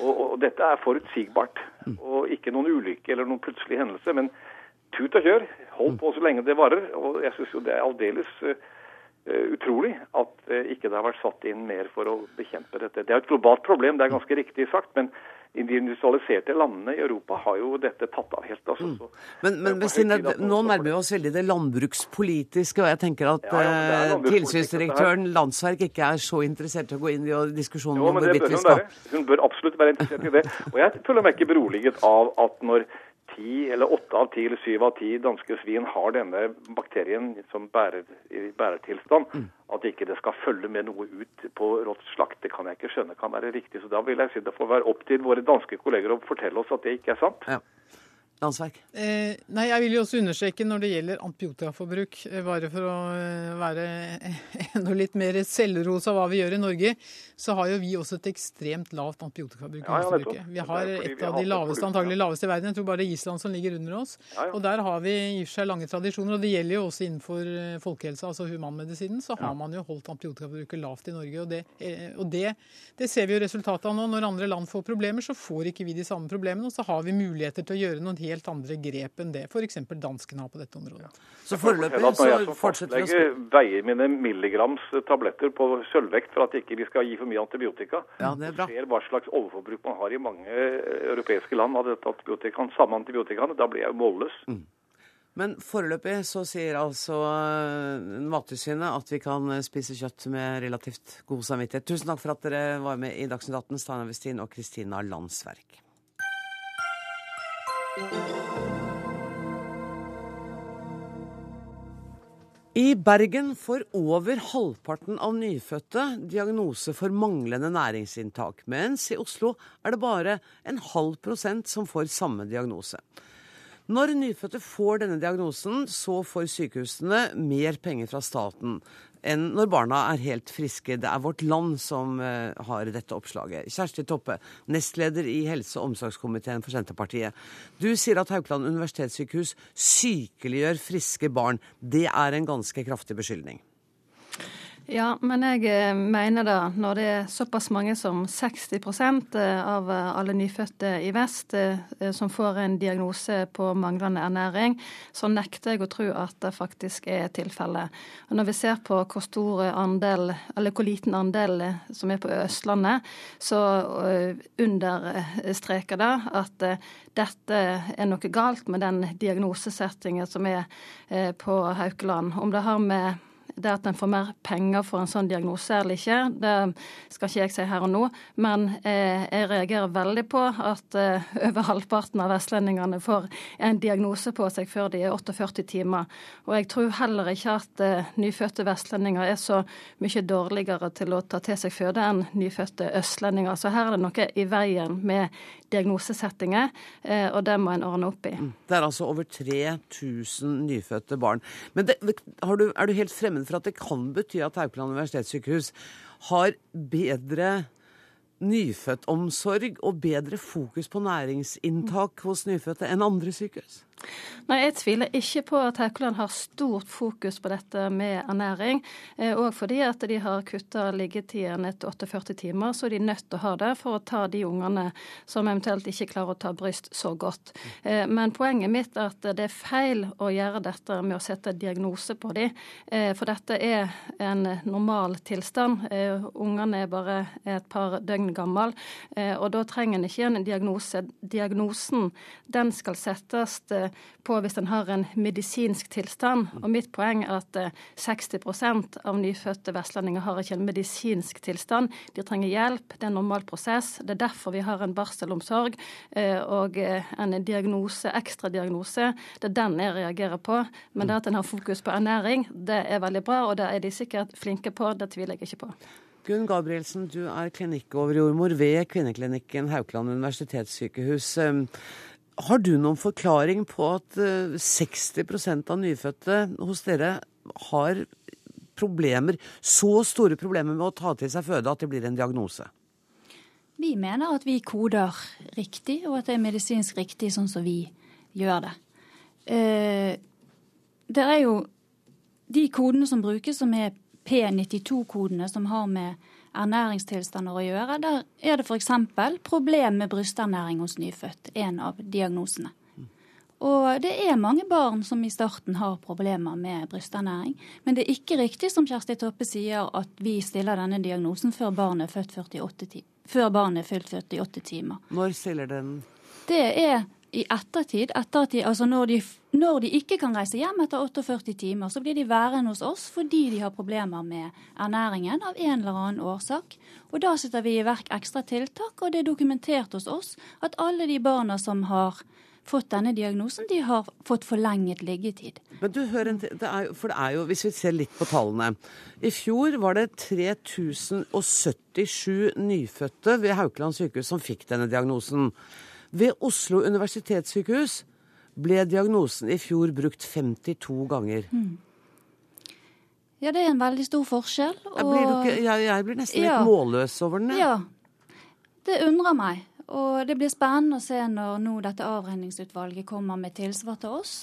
Og, og Dette er forutsigbart, mm. og ikke noen ulykke eller noen plutselig hendelse. Men tut og kjør, hold på så lenge det varer. Og jeg syns jo det er aldeles uh, utrolig at uh, ikke det har vært satt inn mer for å bekjempe dette. Det er et globalt problem, det er ganske riktig sagt. men i de industrialiserte landene i Europa har jo dette tatt av helt. Altså, mm. Men, men Bestine, nå nærmer vi oss veldig det landbrukspolitiske, og jeg tenker at ja, ja, tilsynsdirektøren Landsverk ikke er så interessert i å gå inn i diskusjonen om hvorvidt vi skal Hun bør absolutt være interessert i det. Og jeg føler meg ikke beroliget av at når ti eller åtte av ti eller syv av ti danske svin har denne bakterien som bærer, i bærertilstand, mm. at ikke det skal følge med noe ut på rått slakt, det kan jeg ikke skjønne kan være riktig. Så da vil jeg si det får være opp til våre danske kolleger å fortelle oss at det ikke er sant. Ja. Landsverk? Eh, nei, Jeg vil jo også understreke når det gjelder antibiotikaforbruk, eh, bare for å eh, være enda litt mer selvros av hva vi gjør i Norge, så har jo vi også et ekstremt lavt antibiotikaforbruk. Ja, ja, vi har et av de laveste, antagelig laveste i verden. Jeg tror bare det Island som ligger under oss. Ja, og der har vi i og for seg lange tradisjoner. Og det gjelder jo også innenfor eh, folkehelsa, altså humanmedisinen, så har man jo holdt antibiotikaforbruket lavt i Norge. Og, det, og det, det, ser vi jo resultatet av nå. Når andre land får problemer, så får ikke vi de samme problemene. Og så har vi muligheter til å gjøre noen helt helt andre grep enn det f.eks. danskene har på dette området. Så foreløpig så fortsetter vi å Jeg veier mine milligrams tabletter på sølvvekt for at ikke vi skal gi for mye antibiotika. Ja, det er bra. ser hva slags overforbruk man har i mange europeiske land av dette antibiotikaen, samme antibiotikaene. Da blir jeg jo målløs. Mm. Men foreløpig så sier altså eh, Mattilsynet at vi kan spise kjøtt med relativt god samvittighet. Tusen takk for at dere var med i Dagsnytt 18, Steinar Westin og Kristina Landsverk. I Bergen får over halvparten av nyfødte diagnose for manglende næringsinntak, mens i Oslo er det bare en halv prosent som får samme diagnose. Når nyfødte får denne diagnosen, så får sykehusene mer penger fra staten enn når barna er helt friske. Det er Vårt Land som uh, har dette oppslaget. Kjersti Toppe, nestleder i helse- og omsorgskomiteen for Senterpartiet. Du sier at Haukeland universitetssykehus sykeliggjør friske barn. Det er en ganske kraftig beskyldning? Ja, men jeg eh, mener da, når det er såpass mange som 60 eh, av eh, alle nyfødte i vest som får en diagnose på manglende ernæring, så nekter jeg å tro at det faktisk er tilfellet. Og når vi ser på hvor stor andel, eller hvor liten andel som er på Østlandet, så understreker det at dette er noe galt med den diagnosesettingen som er på Haukeland. Om det har med det at en får mer penger for en sånn diagnose eller ikke, det skal ikke jeg si her og nå. Men eh, jeg reagerer veldig på at eh, over halvparten av vestlendingene får en diagnose på seg før de er 48 timer. Og jeg tror heller ikke at eh, nyfødte vestlendinger er så mye dårligere til å ta til seg føde enn nyfødte østlendinger. Så her er det noe i veien med diagnosesettinger, eh, og det må en ordne opp i. Mm. Det er altså over 3000 nyfødte barn. Men det, du, er du helt fremmed for at det kan bety at Haukeland universitetssykehus har bedre nyfødtomsorg og bedre fokus på næringsinntak hos nyfødte enn andre sykehus? Nei, Jeg tviler ikke på at Haukeland har stort fokus på dette med ernæring. Og eh, fordi at de har kutta liggetiden etter 48 timer, så er de nødt til å ha det for å ta de ungene som eventuelt ikke klarer å ta bryst så godt. Eh, men poenget mitt er at det er feil å gjøre dette med å sette diagnose på dem. Eh, for dette er en normal tilstand. Ungene er bare et par døgn gammel, og da trenger en ikke en diagnose. Diagnosen den skal settes på hvis en har en medisinsk tilstand. Og mitt poeng er at 60 eh, av nyfødte vestlendinger har ikke en medisinsk tilstand. De trenger hjelp. Det er en normal prosess. Det er derfor vi har en barselomsorg eh, og eh, en diagnose, ekstra diagnose. Det er den jeg reagerer på. Men det at en har fokus på ernæring, det er veldig bra, og det er de sikkert flinke på. Det tviler jeg ikke på. Gunn Gabrielsen, du er klinikkoverjordmor ved Kvinneklinikken Haukeland universitetssykehus. Har du noen forklaring på at 60 eh, av nyfødte hos dere har problemer, så store problemer med å ta til seg føde at det blir en diagnose? Vi mener at vi koder riktig, og at det er medisinsk riktig sånn som vi gjør det. Eh, det er jo de kodene som brukes, som er P92-kodene, som har med ernæringstilstander å gjøre. Der er det f.eks. problem med brysternæring hos nyfødt, en av diagnosene. Og det er mange barn som i starten har problemer med brysternæring. Men det er ikke riktig som Kjersti Toppe sier, at vi stiller denne diagnosen før barnet er, født 48 før barnet er fylt 48 timer. Når stiller den? Det er i ettertid, etter at de, altså når de, når de, ikke kan reise hjem etter 48 timer, så blir de værende hos oss fordi de har problemer med ernæringen av en eller annen årsak. Og da setter vi i verk ekstra tiltak, og det er dokumentert hos oss at alle de barna som har fått denne diagnosen, de har fått forlenget liggetid. Men du, hør, det er, for det er jo, Hvis vi ser litt på tallene. I fjor var det 3077 nyfødte ved Haukeland sykehus som fikk denne diagnosen. Ved Oslo universitetssykehus ble diagnosen i fjor brukt 52 ganger. Mm. Ja, det er en veldig stor forskjell. Og... Jeg, blir ikke, jeg, jeg, blir nesten ja. litt målløs over den. Ja, det undrer meg. Og det blir spennende å se når nå dette avregningsutvalget kommer med tilsvar til oss,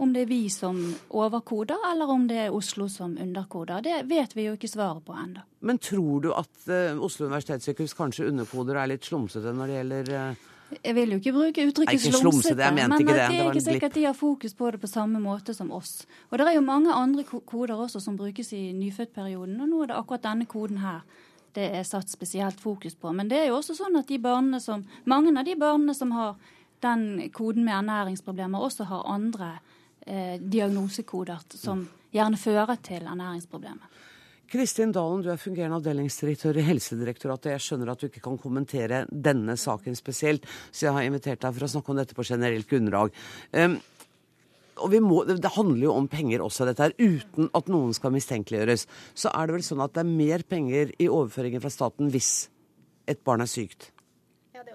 om det er vi som overkoder, eller om det er Oslo som underkoder. Det vet vi jo ikke svaret på ennå. Men tror du at uh, Oslo universitetssykehus kanskje underkoder og er litt slumsete når det gjelder uh jeg vil jo ikke bruke uttrykket slumsete, men det. det er ikke sikkert de har fokus på det på samme måte som oss. Og det er jo mange andre koder også som brukes i nyfødtperioden, og nå er det akkurat denne koden her det er satt spesielt fokus på. Men det er jo også sånn at de barnene som, mange av de barnene som har den koden med ernæringsproblemer, også har andre eh, diagnosekoder som gjerne fører til ernæringsproblemer. Kristin Dalen, du er fungerende avdelingsdirektør i Helsedirektoratet. Jeg skjønner at du ikke kan kommentere denne saken spesielt, så jeg har invitert deg for å snakke om dette på generelt grunnlag. Um, og må, Det handler jo om penger også, dette her. Uten at noen skal mistenkeliggjøres. Så er det vel sånn at det er mer penger i overføringen fra staten hvis et barn er sykt?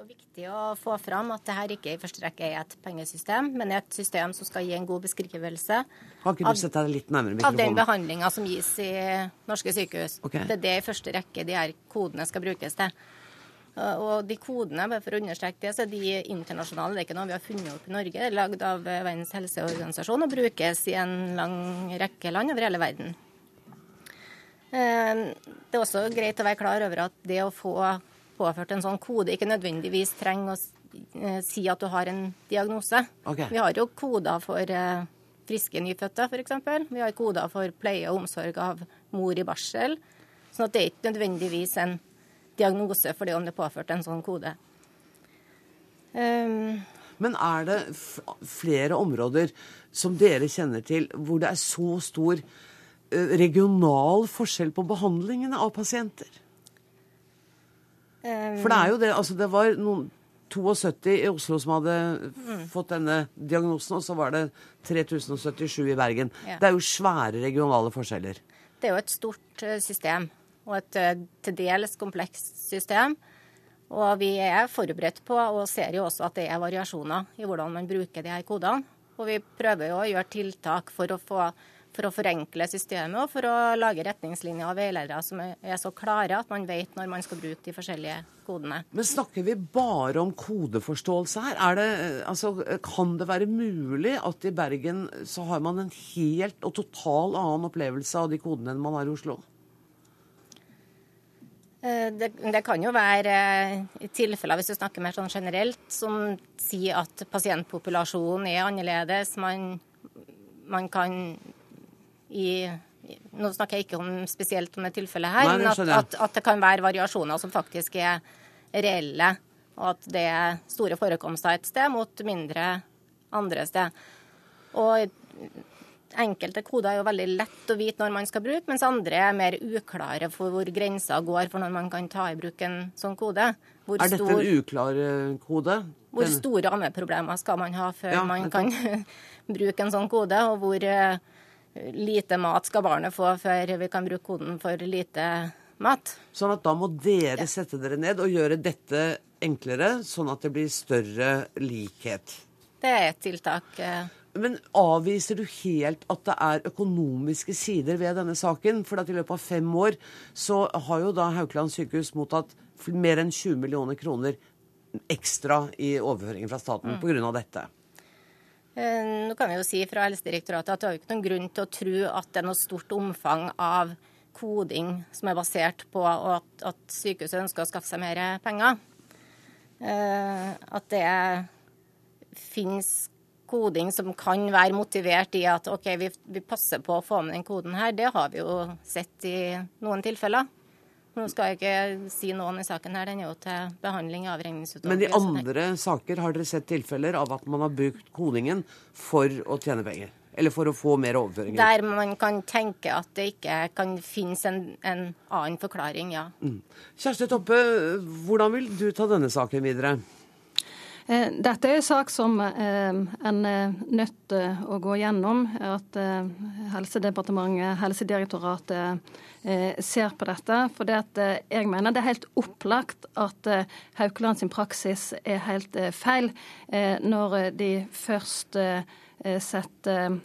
Viktig å få fram at dette ikke i første rekke er et pengesystem, men et system som skal gi en god beskrivelse av, av, den behandlinga som gis i norske sykehus. Okay. Det er det i første rekke de her kodene skal brukes til. Og de kodene, bare for å understreke det, så er de internasjonale. Det er ikke noe vi har funnet opp i Norge. Det er lagd av Verdens helseorganisasjon og brukes i en lang rekke land over hele verden. Det er også greit å være klar over at det å få påført en sånn kode ikke nødvendigvis trenger å si at du har en diagnose. Okay. Vi har jo koder for friske nyfødte, f.eks. Vi har koder for pleie og omsorg av mor i barsel. sånn at det er ikke nødvendigvis en diagnose for det om det er påført en sånn kode. Um, Men er det flere områder som dere kjenner til hvor det er så stor regional forskjell på behandlingene av pasienter? Um, For det er jo det. Altså det var noen 72 i Oslo som hadde mm. fått denne diagnosen, og så var det 3077 i Bergen. Ja. Det er jo svære regionale forskjeller. Det er jo et stort system, og et til dels komplekst system. Og vi er forberedt på, og ser jo også at det er variasjoner i hvordan man bruker de her kodene. Og vi prøver jo å gjøre tiltak for å, få, for å forenkle systemet og for å lage retningslinjer og veiledere som er så klare at man vet når man skal bruke de forskjellige kodene. Men snakker vi bare om kodeforståelse her? Det, altså, kan det være mulig at i Bergen så har man en helt og total annen opplevelse av de kodene enn man har i Oslo? Eh, det, det, kan jo være i tilfeller, hvis du snakker mer sånn generelt, som sier at pasientpopulasjonen er annerledes. Man, man kan i Nå snakker jeg ikke om, spesielt om det tilfellet her, Nei, men at, at, at, det kan være variasjoner som faktisk er reelle. Og at det er store forekomster et sted mot mindre andre sted. Og Enkelte koder er jo veldig lett å vite når man skal bruke, mens andre er mer uklare for hvor grensa går for når man kan ta i bruk en sånn kode. Hvor er dette stor, en uklar eh, kode? Hvor store ammeproblemer skal man ha før ja, man kan bruke en sånn kode? Og hvor uh, lite mat skal barnet få før vi kan bruke koden for lite mat? Sånn at da må dere ja. sette dere ned og gjøre dette enklere, sånn at det blir større likhet? Det er et tiltak. Uh, men avviser du helt at det er økonomiske sider ved denne saken? For at i løpet av fem år så har jo da Haukeland sykehus mottatt mer enn 20 millioner kroner ekstra i overføringer fra staten mm. pga. dette. Eh, nå kan vi jo si fra Helsedirektoratet at det har jo ikke noen grunn til å tro at det er noe stort omfang av koding som er basert på at, at sykehuset ønsker å skaffe seg mer penger. Eh, at det finnes koding som kan være motivert i at OK, vi, vi, passer på å få med den koden her, det har vi jo sett i noen tilfeller. Nå skal jeg ikke si noen i saken her, den er jo til behandling i avregningsutvalget. Men i andre saker har dere sett tilfeller av at man har brukt koningen for å tjene penger? Eller for å få mer overføringer? Der man kan tenke at det ikke kan finnes en, en annen forklaring, ja. Mm. Kjersti Toppe, hvordan vil du ta denne saken videre? Eh, dette er en sak som eh, en er nødt til å gå gjennom. At eh, Helsedepartementet, Helsedirektoratet ser på dette. For jeg mener det er helt opplagt at Haukeland sin praksis er helt feil når de først setter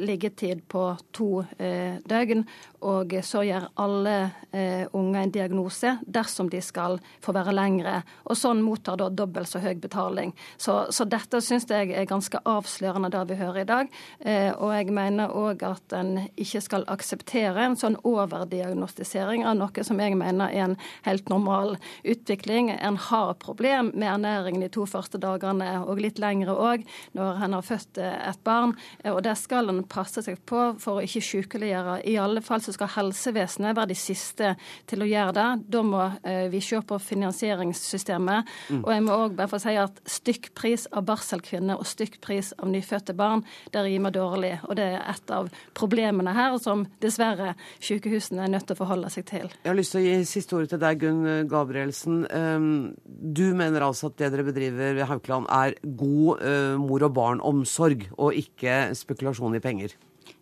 liggetid på to døgn og så gjør alle eh, unge en diagnose dersom de skal få være lengre. Og sånn mottar da dobbelt så høy betaling. Så, så dette syns jeg er ganske avslørende, det vi hører i dag. Eh, og jeg mener òg at en ikke skal akseptere en sånn overdiagnostisering av noe som jeg mener er en helt normal utvikling. En har problem med ernæringen de to første dagene, og litt lengre òg, når en har født eh, et barn. Eh, og det skal en passe seg på for å ikke sykeliggjøre. I alle fall så skal helsevesenet være de siste til å gjøre det. Da må eh, vi se på finansieringssystemet. Mm. Og jeg må òg bare få si at stykkpris av barselkvinner og stykkpris av nyfødte barn, det rimer dårlig. Og det er et av problemene her som dessverre sykehusene er nødt til å forholde seg til. Jeg har lyst til å gi siste ordet til deg, Gunn Gabrielsen. Ehm, du mener altså at det dere bedriver ved Haukeland er god eh, mor og barn-omsorg, og ikke spekulasjon i penger?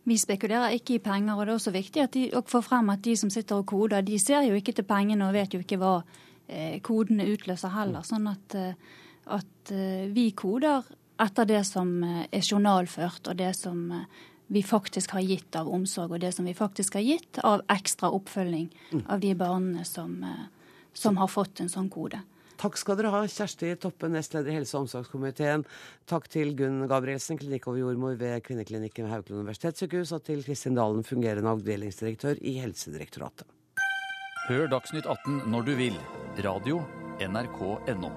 Vi spekulerer ikke i penger, og det er også viktig at de, å få frem at de som sitter og koder, de ser jo ikke til pengene og vet jo ikke hva eh, kodene utløser heller. Sånn at, eh, at eh, vi koder etter det som eh, er journalført, og det som vi faktisk har gitt av omsorg, og det som vi faktisk har gitt av ekstra oppfølging mm. av de barna som, som har fått en sånn kode. Takk skal dere ha, Kjersti Toppe, nestleder i helse- og omsorgskomiteen. Takk til Gunn Gabrielsen, klinikkoverjordmor ved Kvinneklinikken ved Haukeland universitetssykehus, og til Kristin Dalen, fungerende avdelingsdirektør i Helsedirektoratet. Hør Dagsnytt 18 når du vil. Radio NRK NO.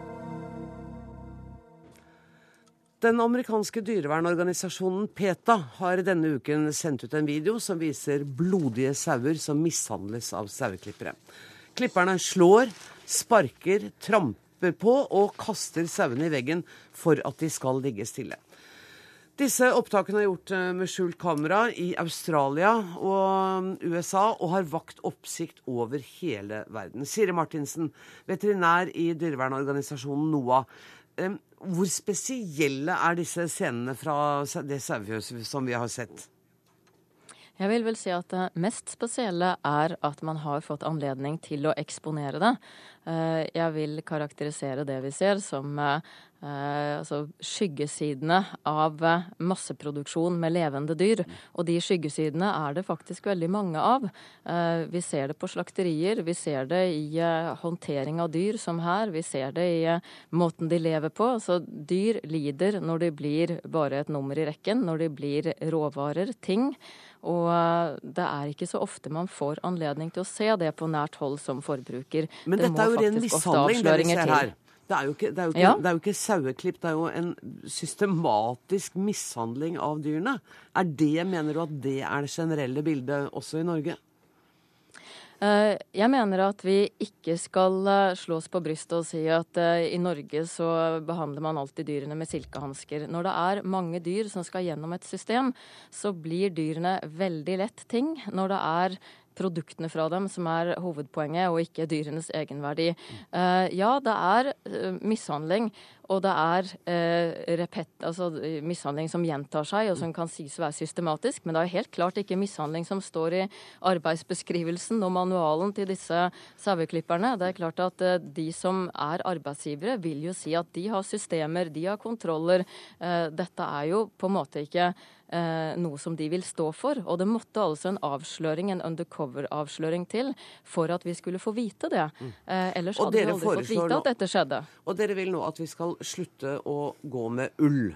Den amerikanske dyrevernorganisasjonen PETA har denne uken sendt ut en video som viser blodige sauer som mishandles av saueklippere. Klipperne slår, sparker, tramper på og kaster sauene i veggen for at de skal ligge stille. Disse opptakene er gjort eh, med skjult kamera i Australia og USA og har vakt oppsikt over hele verden. Siri Martinsen, veterinær i dyrevernorganisasjonen NOAH. Hvor spesielle er disse scenene fra det sauefjøset som vi har sett? Jeg vil vel si at det mest spesielle er at man har fått anledning til å eksponere det. Eh, jeg vil karakterisere det vi ser som eh, altså skyggesidene av eh, masseproduksjon med levende dyr. Og de skyggesidene er det faktisk veldig mange av. Vi ser det på slakterier, vi ser det i håndtering av dyr som her, vi ser det i måten de lever på. Så dyr lider når de blir bare et nummer i rekken, når de blir råvarer, ting. Og eh, det er ikke så ofte man får anledning til å se det på nært hold som forbruker. Men dette er jo ren mishandling, det vi ser her. Det er, jo ikke, det, er ikke, ja. det er jo ikke saueklipp, det er jo en systematisk mishandling av dyrene. Er det, mener du at det er det generelle bildet også i Norge? Eh, jeg mener at vi ikke skal eh, slå oss på brystet og si at eh, i Norge så behandler man alltid dyrene med silkehansker. Når det er mange dyr som skal gjennom et system, så blir dyrene veldig lett ting. Når det er produktene fra dem som er hovedpoenget, og ikke dyrenes egenverdi. ja, det er mishandling, og det er eh, repet, altså mishandling som gjentar seg, og som kan sies å være systematisk. Men det er helt klart ikke mishandling som står i arbeidsbeskrivelsen og manualen til disse saueklipperne. Det er klart at eh, de som er arbeidsgivere, vil jo si at de har systemer, de har kontroller. Eh, dette er jo på en måte ikke noe som de vil stå for. Og det måtte altså en avsløring, en undercover-avsløring til for at vi skulle få vite det. Eh, ellers hadde vi aldri fått vite at dette skjedde. Og dere vil nå at vi skal slutte å gå med ull?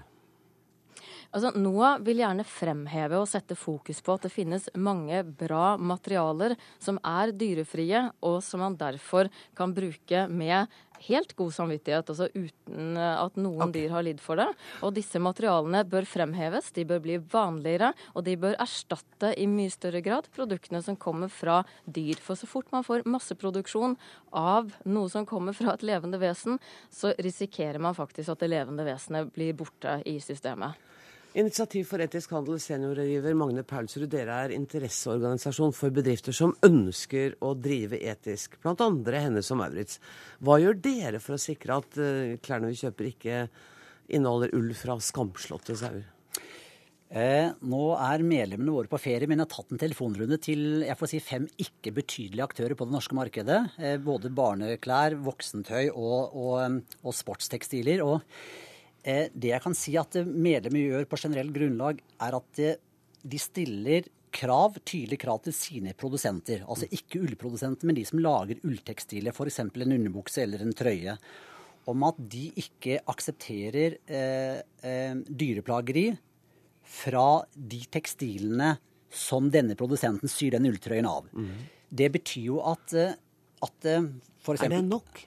Altså, NOAH vil gjerne fremheve og sette fokus på at det finnes mange bra materialer som er dyrefrie, og som man derfor kan bruke med helt god samvittighet, altså uten at noen okay. dyr har lidd for det. Og disse materialene bør fremheves, de bør bli vanligere, og de bør erstatte i mye større grad produktene som kommer fra dyr. For så fort man får masseproduksjon av noe som kommer fra et levende vesen, så risikerer man faktisk at det levende vesenet blir borte i systemet. Initiativ for etisk handel, seniorrådgiver Magne Paulsrud, dere er interesseorganisasjon for bedrifter som ønsker å drive etisk, andre Hennes og Maurits. Hva gjør dere for å sikre at uh, klærne vi kjøper ikke inneholder ull fra skamslåtte sauer? Eh, nå er medlemmene våre på ferie, men jeg har tatt en telefonrunde til jeg får si, fem ikke betydelige aktører på det norske markedet. Eh, både barneklær, voksentøy og, og, og sportstekstiler. og Eh, det jeg kan si at medlemmer gjør på generelt grunnlag, er at de stiller krav, tydelige krav til sine produsenter. Altså ikke ullprodusenter, men de som lager ulltekstiler, f.eks. en underbukse eller en trøye. Om at de ikke aksepterer eh, eh, dyreplageri fra de tekstilene som denne produsenten syr den ulltrøyen av. Mm. Det betyr jo at, eh, at for eksempel, Er det nok?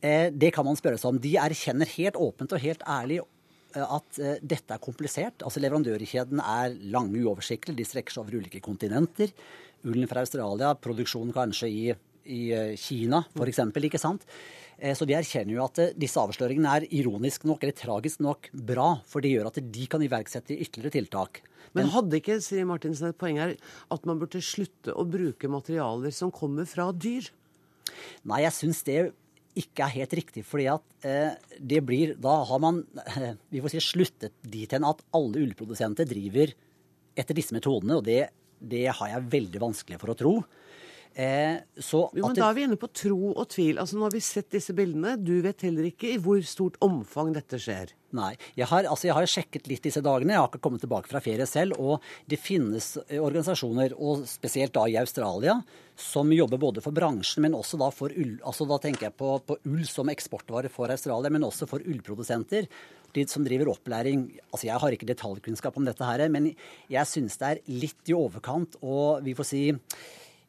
Eh, det kan man spørre seg om. De erkjenner helt åpent og helt ærlig eh, at eh, dette er komplisert. Altså Leverandørkjeden er lange, uoversiktlig. De strekker seg over ulike kontinenter. Ullen fra Australia, produksjonen kanskje i, i Kina f.eks. Ikke sant? Så de erkjenner jo at disse avsløringene er ironisk nok eller tragisk nok bra, for det gjør at de kan iverksette ytterligere tiltak. Men hadde ikke Siri Martinsen et poeng her at man burde slutte å bruke materialer som kommer fra dyr? Nei, jeg syns det ikke er helt riktig. fordi at eh, det blir Da har man eh, vi får si, sluttet dit hen at alle ullprodusenter driver etter disse metodene. Og det, det, har jeg veldig vanskelig for å tro. Eh, så jo, men Da er vi inne på tro og tvil. Altså Nå har vi sett disse bildene. Du vet heller ikke i hvor stort omfang dette skjer. Nei. Jeg har, altså jeg har sjekket litt disse dagene. Jeg har ikke kommet tilbake fra ferie selv. Og det finnes eh, organisasjoner, og spesielt da i Australia, som jobber både for bransjen, men også da for ull. Altså da tenker jeg på, på ull som eksportvare for Australia, men også for ullprodusenter. De som driver opplæring altså Jeg har ikke detaljkunnskap om dette her, men jeg syns det er litt i overkant. Og vi får si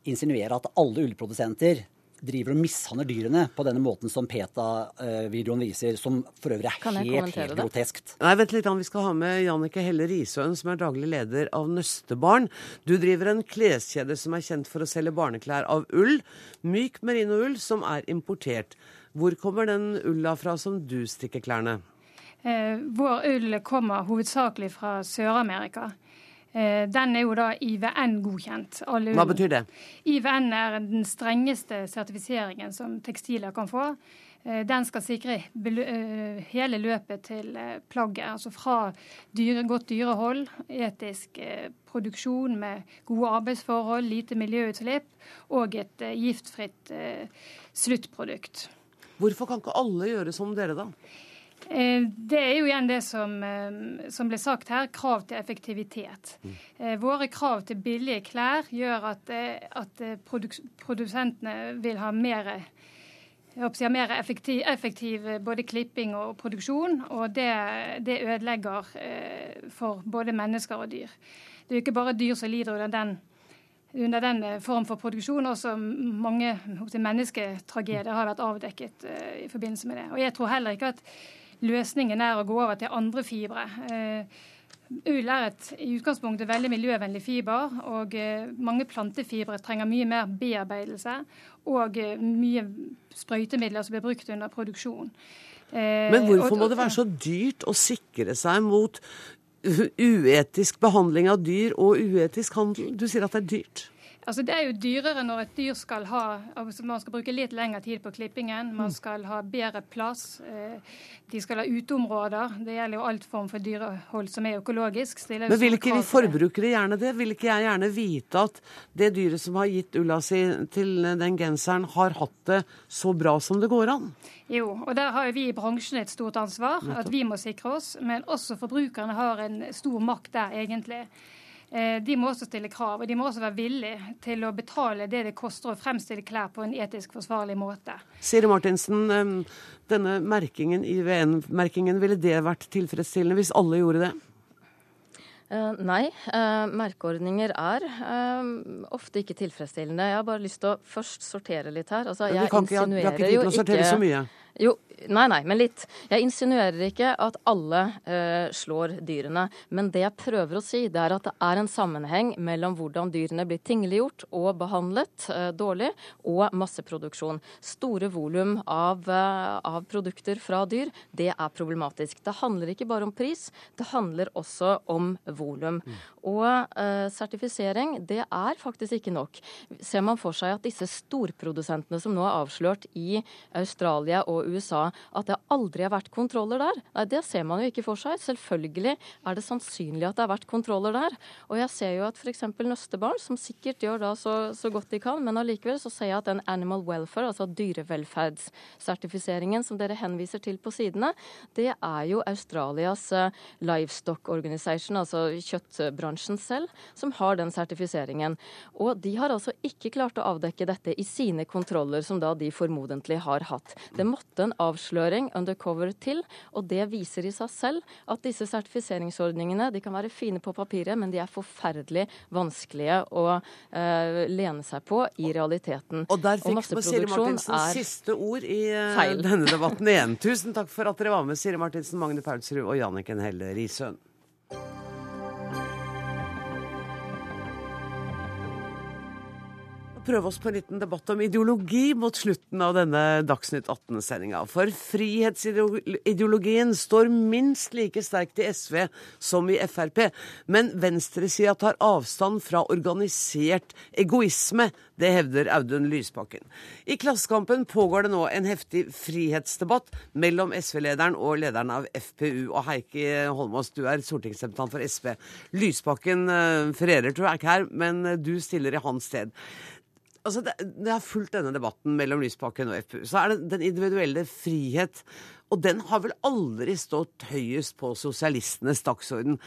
insinuere at alle ullprodusenter driver og mishandler dyrene på denne måten som PETA-videoen viser, som for øvrig er helt, helt groteskt. Nei, vent litt, Vi skal ha med Jannike Helle Risøen, som er daglig leder av Nøstebarn. Du driver en kleskjede som er kjent for å selge barneklær av ull. Myk merinoull som er importert. Hvor kommer den ulla fra som du strikker klærne? Eh, vår ull kommer hovedsakelig fra Sør-Amerika. Eh, den er jo da IVN-godkjent. Hva betyr det? IVN er den strengeste sertifiseringen som tekstiler kan få. Eh, den skal sikre eh, hele løpet til plagget. Altså fra dyre, godt dyrehold, etisk produksjon med gode arbeidsforhold, lite miljøutslipp og et giftfritt sluttprodukt. Hvorfor kan ikke alle gjøre som dere, da? Eh, det er jo igjen det som, eh, som ble sagt her, krav til effektivitet. Mm. Eh, våre krav til billige klær gjør at, at produsentene vil ha mer jeg mer effektiv, effektiv, både klipping og produksjon, og det, det ødelegger for både mennesker og dyr. Det er jo ikke bare dyr som lider under den, under den form for produksjon. Også mange mennesketragedier har vært avdekket i forbindelse med det. Og jeg tror heller ikke at løsningen er å gå over til andre fibre. Eh, ull er et i utgangspunktet veldig miljøvennlig fiber, og eh, mange plantefibre trenger mye mer bearbeidelse og eh, mye sprøytemidler som blir brukt under produksjon. Men hvorfor må det være så dyrt å sikre seg mot uetisk behandling av dyr og uetisk handel? Du sier at det er dyrt? Altså Det er jo dyrere når et dyr skal ha altså Man skal bruke litt lengre tid på klippingen. Man mm. skal ha bedre plass. Eh, de skal ha uteområder. Det gjelder jo alt form for dyrehold som er økologisk. Men vil ikke vi forbrukere gjerne det? Vil ikke jeg gjerne vite at det dyret som har gitt ulla si til den genseren, har hatt det så bra som det går an? Jo, og der har jo vi i bransjen et stort ansvar. At vi må sikre oss. Men også forbrukerne har en stor makt der, egentlig. Eh, de må også stille krav, og de må også være villige til å betale det det koster å fremstille klær på en etisk forsvarlig måte. Siri Martinsen, denne merkingen, IVN-merkingen, ville det vært tilfredsstillende hvis alle gjorde det? Uh, nei, uh, merkeordninger er uh, ofte ikke tilfredsstillende. Jeg har bare lyst til å først sortere litt her. Altså, jeg insinuerer jo ikke Vi har ikke Jo, nei, nei, men litt. Jeg insinuerer ikke at alle eh, slår dyrene. Men det jeg prøver å si, det er at det er en sammenheng mellom hvordan dyrene blir tingliggjort og behandlet eh, dårlig, og masseproduksjon. Store volum av, eh, av, produkter fra dyr, det er problematisk. Det handler ikke bare om pris, det handler også om volum. Mm. Og eh, sertifisering, det er faktisk ikke nok. Ser man for seg at disse storprodusentene som nå er avslørt i Australia og USA at det aldri har vært kontroller der. Nei, Det ser man jo ikke for seg. Selvfølgelig er det sannsynlig at det har vært kontroller der. Og jeg ser jo at f.eks. Nøstebarn, som sikkert gjør da så, så, godt de kan, men allikevel så ser jeg at den animal welfare, altså dyrevelferdssertifiseringen som dere henviser til på sidene, det er jo Australias uh, livestock organization, altså kjøttbransjen selv, som har den sertifiseringen. Og de har altså ikke klart å avdekke dette i sine kontroller, som da de formodentlig har hatt. Det måtte måtte en avsløring undercover til. Og det viser i seg selv at disse sertifiseringsordningene de kan være fine på papiret, men de er forferdelig vanskelige å uh, lene seg på i realiteten. Og der fikk og Siri Martinsen siste ord i uh, denne debatten igjen. Tusen takk for at dere var med, Siri Martinsen, Magne Paulsrud og Janniken Helle Risøen. Prøve oss på en liten debatt om ideologi mot slutten av denne Dagsnytt 18-sendinga. For frihetsideologien står minst like sterkt i SV som i Frp. Men venstresida tar avstand fra organisert egoisme. Det hevder Audun Lysbakken. I Klassekampen pågår det nå en heftig frihetsdebatt mellom SV-lederen og lederen av FPU. Og Heikki Holmås, du er stortingsrepresentant for SV. Lysbakken fererer, ferierer, tror jeg, ikke her, men du stiller i hans sted. Altså det, det har fulgt denne debatten mellom Lysbakken og FPU. Så er det den individuelle frihet. Og den har vel aldri stått høyest på sosialistenes dagsorden.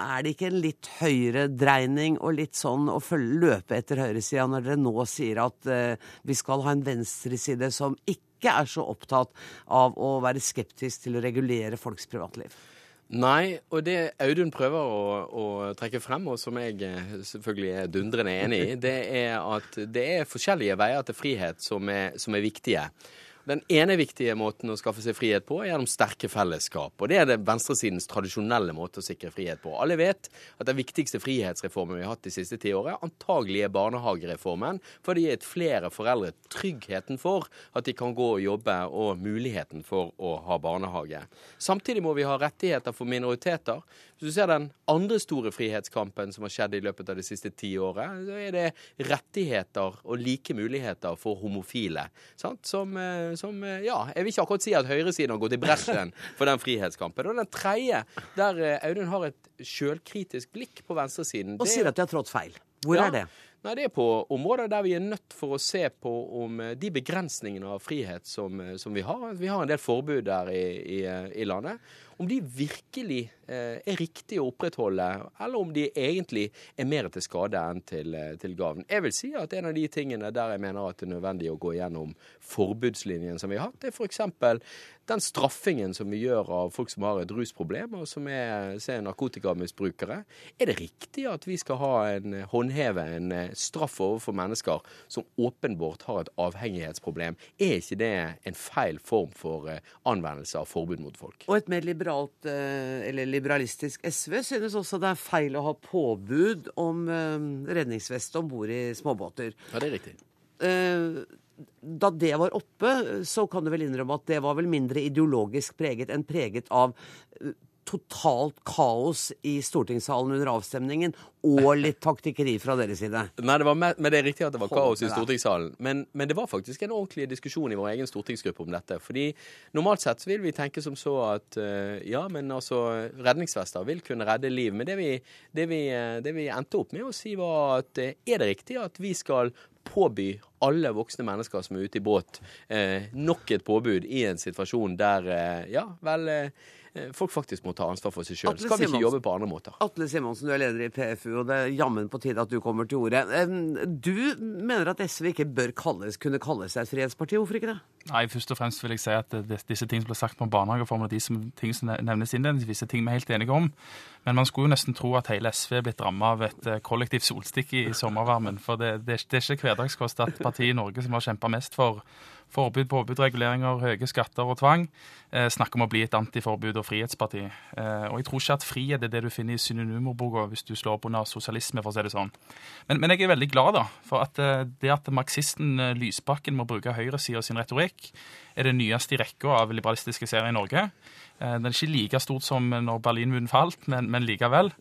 Er det ikke en litt høyredreining og litt sånn å følge, løpe etter høyresida når dere nå sier at uh, vi skal ha en venstreside som ikke er så opptatt av å være skeptisk til å regulere folks privatliv? Nei, og det Audun prøver å, å, trekke frem, og som jeg eh, selvfølgelig er dundrende enig i, det er at det er forskjellige veier til frihet som er, som er viktige. Den ene viktige måten å skaffe seg frihet på er gjennom sterke fellesskap. Og det er det venstresidens tradisjonelle måte å sikre frihet på. Alle vet at den viktigste frihetsreformen vi har hatt de siste ti årene, antagelig er barnehagereformen, for det gitt flere foreldre tryggheten for at de kan gå og jobbe, og muligheten for å ha barnehage. Samtidig må vi ha rettigheter for minoriteter. Hvis du ser den andre store frihetskampen som har skjedd i løpet av de siste ti årene, så er det rettigheter og like muligheter for homofile. Sant? Som eh, som eh, Ja, jeg vil ikke akkurat si at høyresiden har gått i bresjen for den frihetskampen. Og den tredje, der eh, Audun har et sjølkritisk blikk på venstresiden Og sier at de har trådt feil. Hvor ja, er det? Nei, Det er på områder der vi er nødt for å se på om de begrensningene av frihet som, som vi har Vi har en del forbud der i, i, i landet om de virkelig eh, er riktige å opprettholde, eller om de egentlig er mer til skade enn til, eh, til gavn. Jeg vil si at en av de tingene der jeg mener at det er nødvendig å gå gjennom forbudslinjen som vi har hatt, er f.eks. den straffingen som vi gjør av folk som har et rusproblem, og som er, er narkotikamisbrukere. Er det riktig at vi skal ha en, håndheve en eh, straff overfor mennesker som åpenbart har et avhengighetsproblem? Er ikke det en feil form for eh, anvendelse av forbud mot folk? Og et mer liberalt, eh, eller liberalistisk SV synes også det er feil å ha påbud om eh, redningsvest om bord i småbåter. Ja, det er riktig. Eh, da det var oppe, så kan du vel innrømme at det var vel mindre ideologisk preget enn preget av totalt kaos i stortingssalen under avstemningen, og litt taktikkeri fra deres side. Nei, det med, men det er riktig at det var kaos i stortingssalen. Men, men, det var faktisk en ordentlig diskusjon i vår egen stortingsgruppe om dette. Fordi normalt sett vil vi tenke som så at uh, ja, men altså redningsvester vil kunne redde liv. Men det vi, det vi, eh, det vi endte opp med å si, var at uh, er det riktig at vi skal påby alle voksne mennesker som er ute i båt, eh, nok et påbud i en situasjon der, eh, ja, vel eh, Eh, folk faktisk må ta ansvar for seg sjøl. Skal vi ikke jobbe på andre måter? Atle Simonsen, du er leder i PFU, og det er jammen på tide at du kommer til ordet. Du mener at SV ikke bør kalles, kunne kalle seg et frihetsparti. Hvorfor ikke det? Nei, først og fremst vil jeg si at disse tingene som ble sagt om barnehagereformen, og de som, ting som nevnes innledningsvis, er ting vi er helt enige om. Men man skulle jo nesten tro at hele SV er blitt ramma av et eh, kollektivt solstikk i, i sommervarmen. For det, det, det er ikke hverdagskost at partiet i Norge som har kjempa mest for forbud, påbud, reguleringer, høye skatter og tvang, eh, snakker om å bli et antiforbud- og frihetsparti. Eh, og jeg tror ikke at frihet er det du finner i synonymordboka hvis du slår opp under sosialisme, for å si det sånn. Men, men jeg er veldig glad da, for at eh, det at marxisten eh, Lysbakken må bruke høyresida sin retorikk, er det nyeste i rekka av liberalistiske serier i Norge. Eh, den er ikke like stort som når Berlinmuren falt, men, men likevel.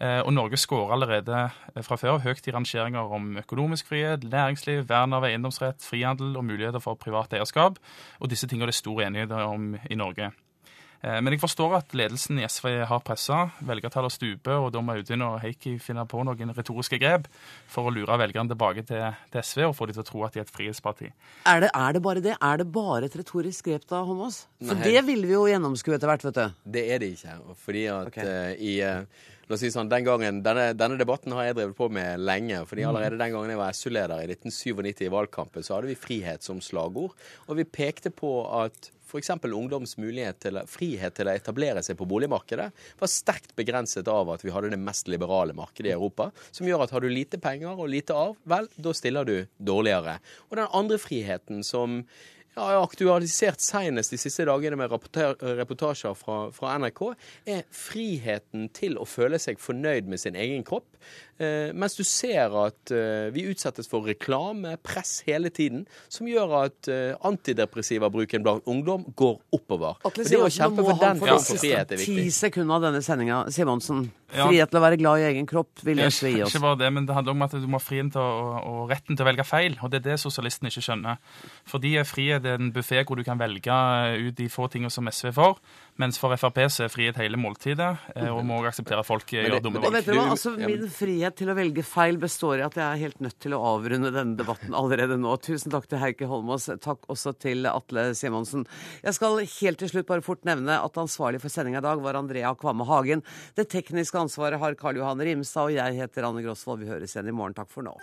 Eh, og Norge skårer allerede fra før høyt i rangeringer om økonomisk frihet, næringsliv, vern av eiendomsrett, frihandel og muligheter for privat eierskap. Og disse tingene er det stor enighet om i Norge. Eh, men jeg forstår at ledelsen i SV har pressa. Velgertallet stuper, og da må Audun og Heikki finne på noen retoriske grep for å lure velgerne tilbake til, til, SV og få dem til å tro at de er et frihetsparti. Er det, er det bare det? Er det bare et retorisk grep da, Holmås? For Nei. det vil vi jo gjennomskue etter hvert, vet du. Det er det ikke. Fordi at okay. uh, i uh, La oss si sånn, den gangen, denne, denne, debatten har jeg drevet på med lenge. fordi mm. Allerede den gangen jeg var SU-leder i 1997 i valgkampen, så hadde vi frihet som slagord. Og vi pekte på at f.eks. ungdoms mulighet til, frihet til å etablere seg på boligmarkedet var sterkt begrenset av at vi hadde det mest liberale markedet i Europa, som gjør at har du lite penger og lite av, vel, da stiller du dårligere. Og den andre friheten som ja, er aktualisert senest de siste dagene med reportasjer fra, fra, NRK, er friheten til å føle seg fornøyd med sin egen kropp. Eh, mens du ser at eh, vi utsettes for reklame, press hele tiden, som gjør at eh, antidepressiva-bruken blant ungdom går oppover. Atle, det å kjempe for den form for frihet er viktig. Ti sekunder av denne sendinga, Simonsen. Frihet til å være glad i egen kropp vil SV gi oss. Ikke bare det, men det handler om at du må ha friheten til å, og retten til å velge feil. Og det er det sosialistene ikke skjønner. For de er det en buffé hvor du kan velge ut de få tingene som SV får. Mens for Frp så er frihet hele måltidet, eh, og må akseptere at folk gjør dumme valg. Hva? Altså, min frihet til å velge feil består i at jeg er helt nødt til å avrunde denne debatten allerede nå. Tusen takk til Heikki Holmås. Takk også til Atle Simonsen. Jeg skal helt til slutt bare fort nevne at ansvarlig for sendinga i dag var Andrea Kvamme Hagen. Det tekniske ansvaret har Karl Johan Rimstad, og jeg heter Anne Grosvold. Vi høres igjen i morgen. Takk for nå.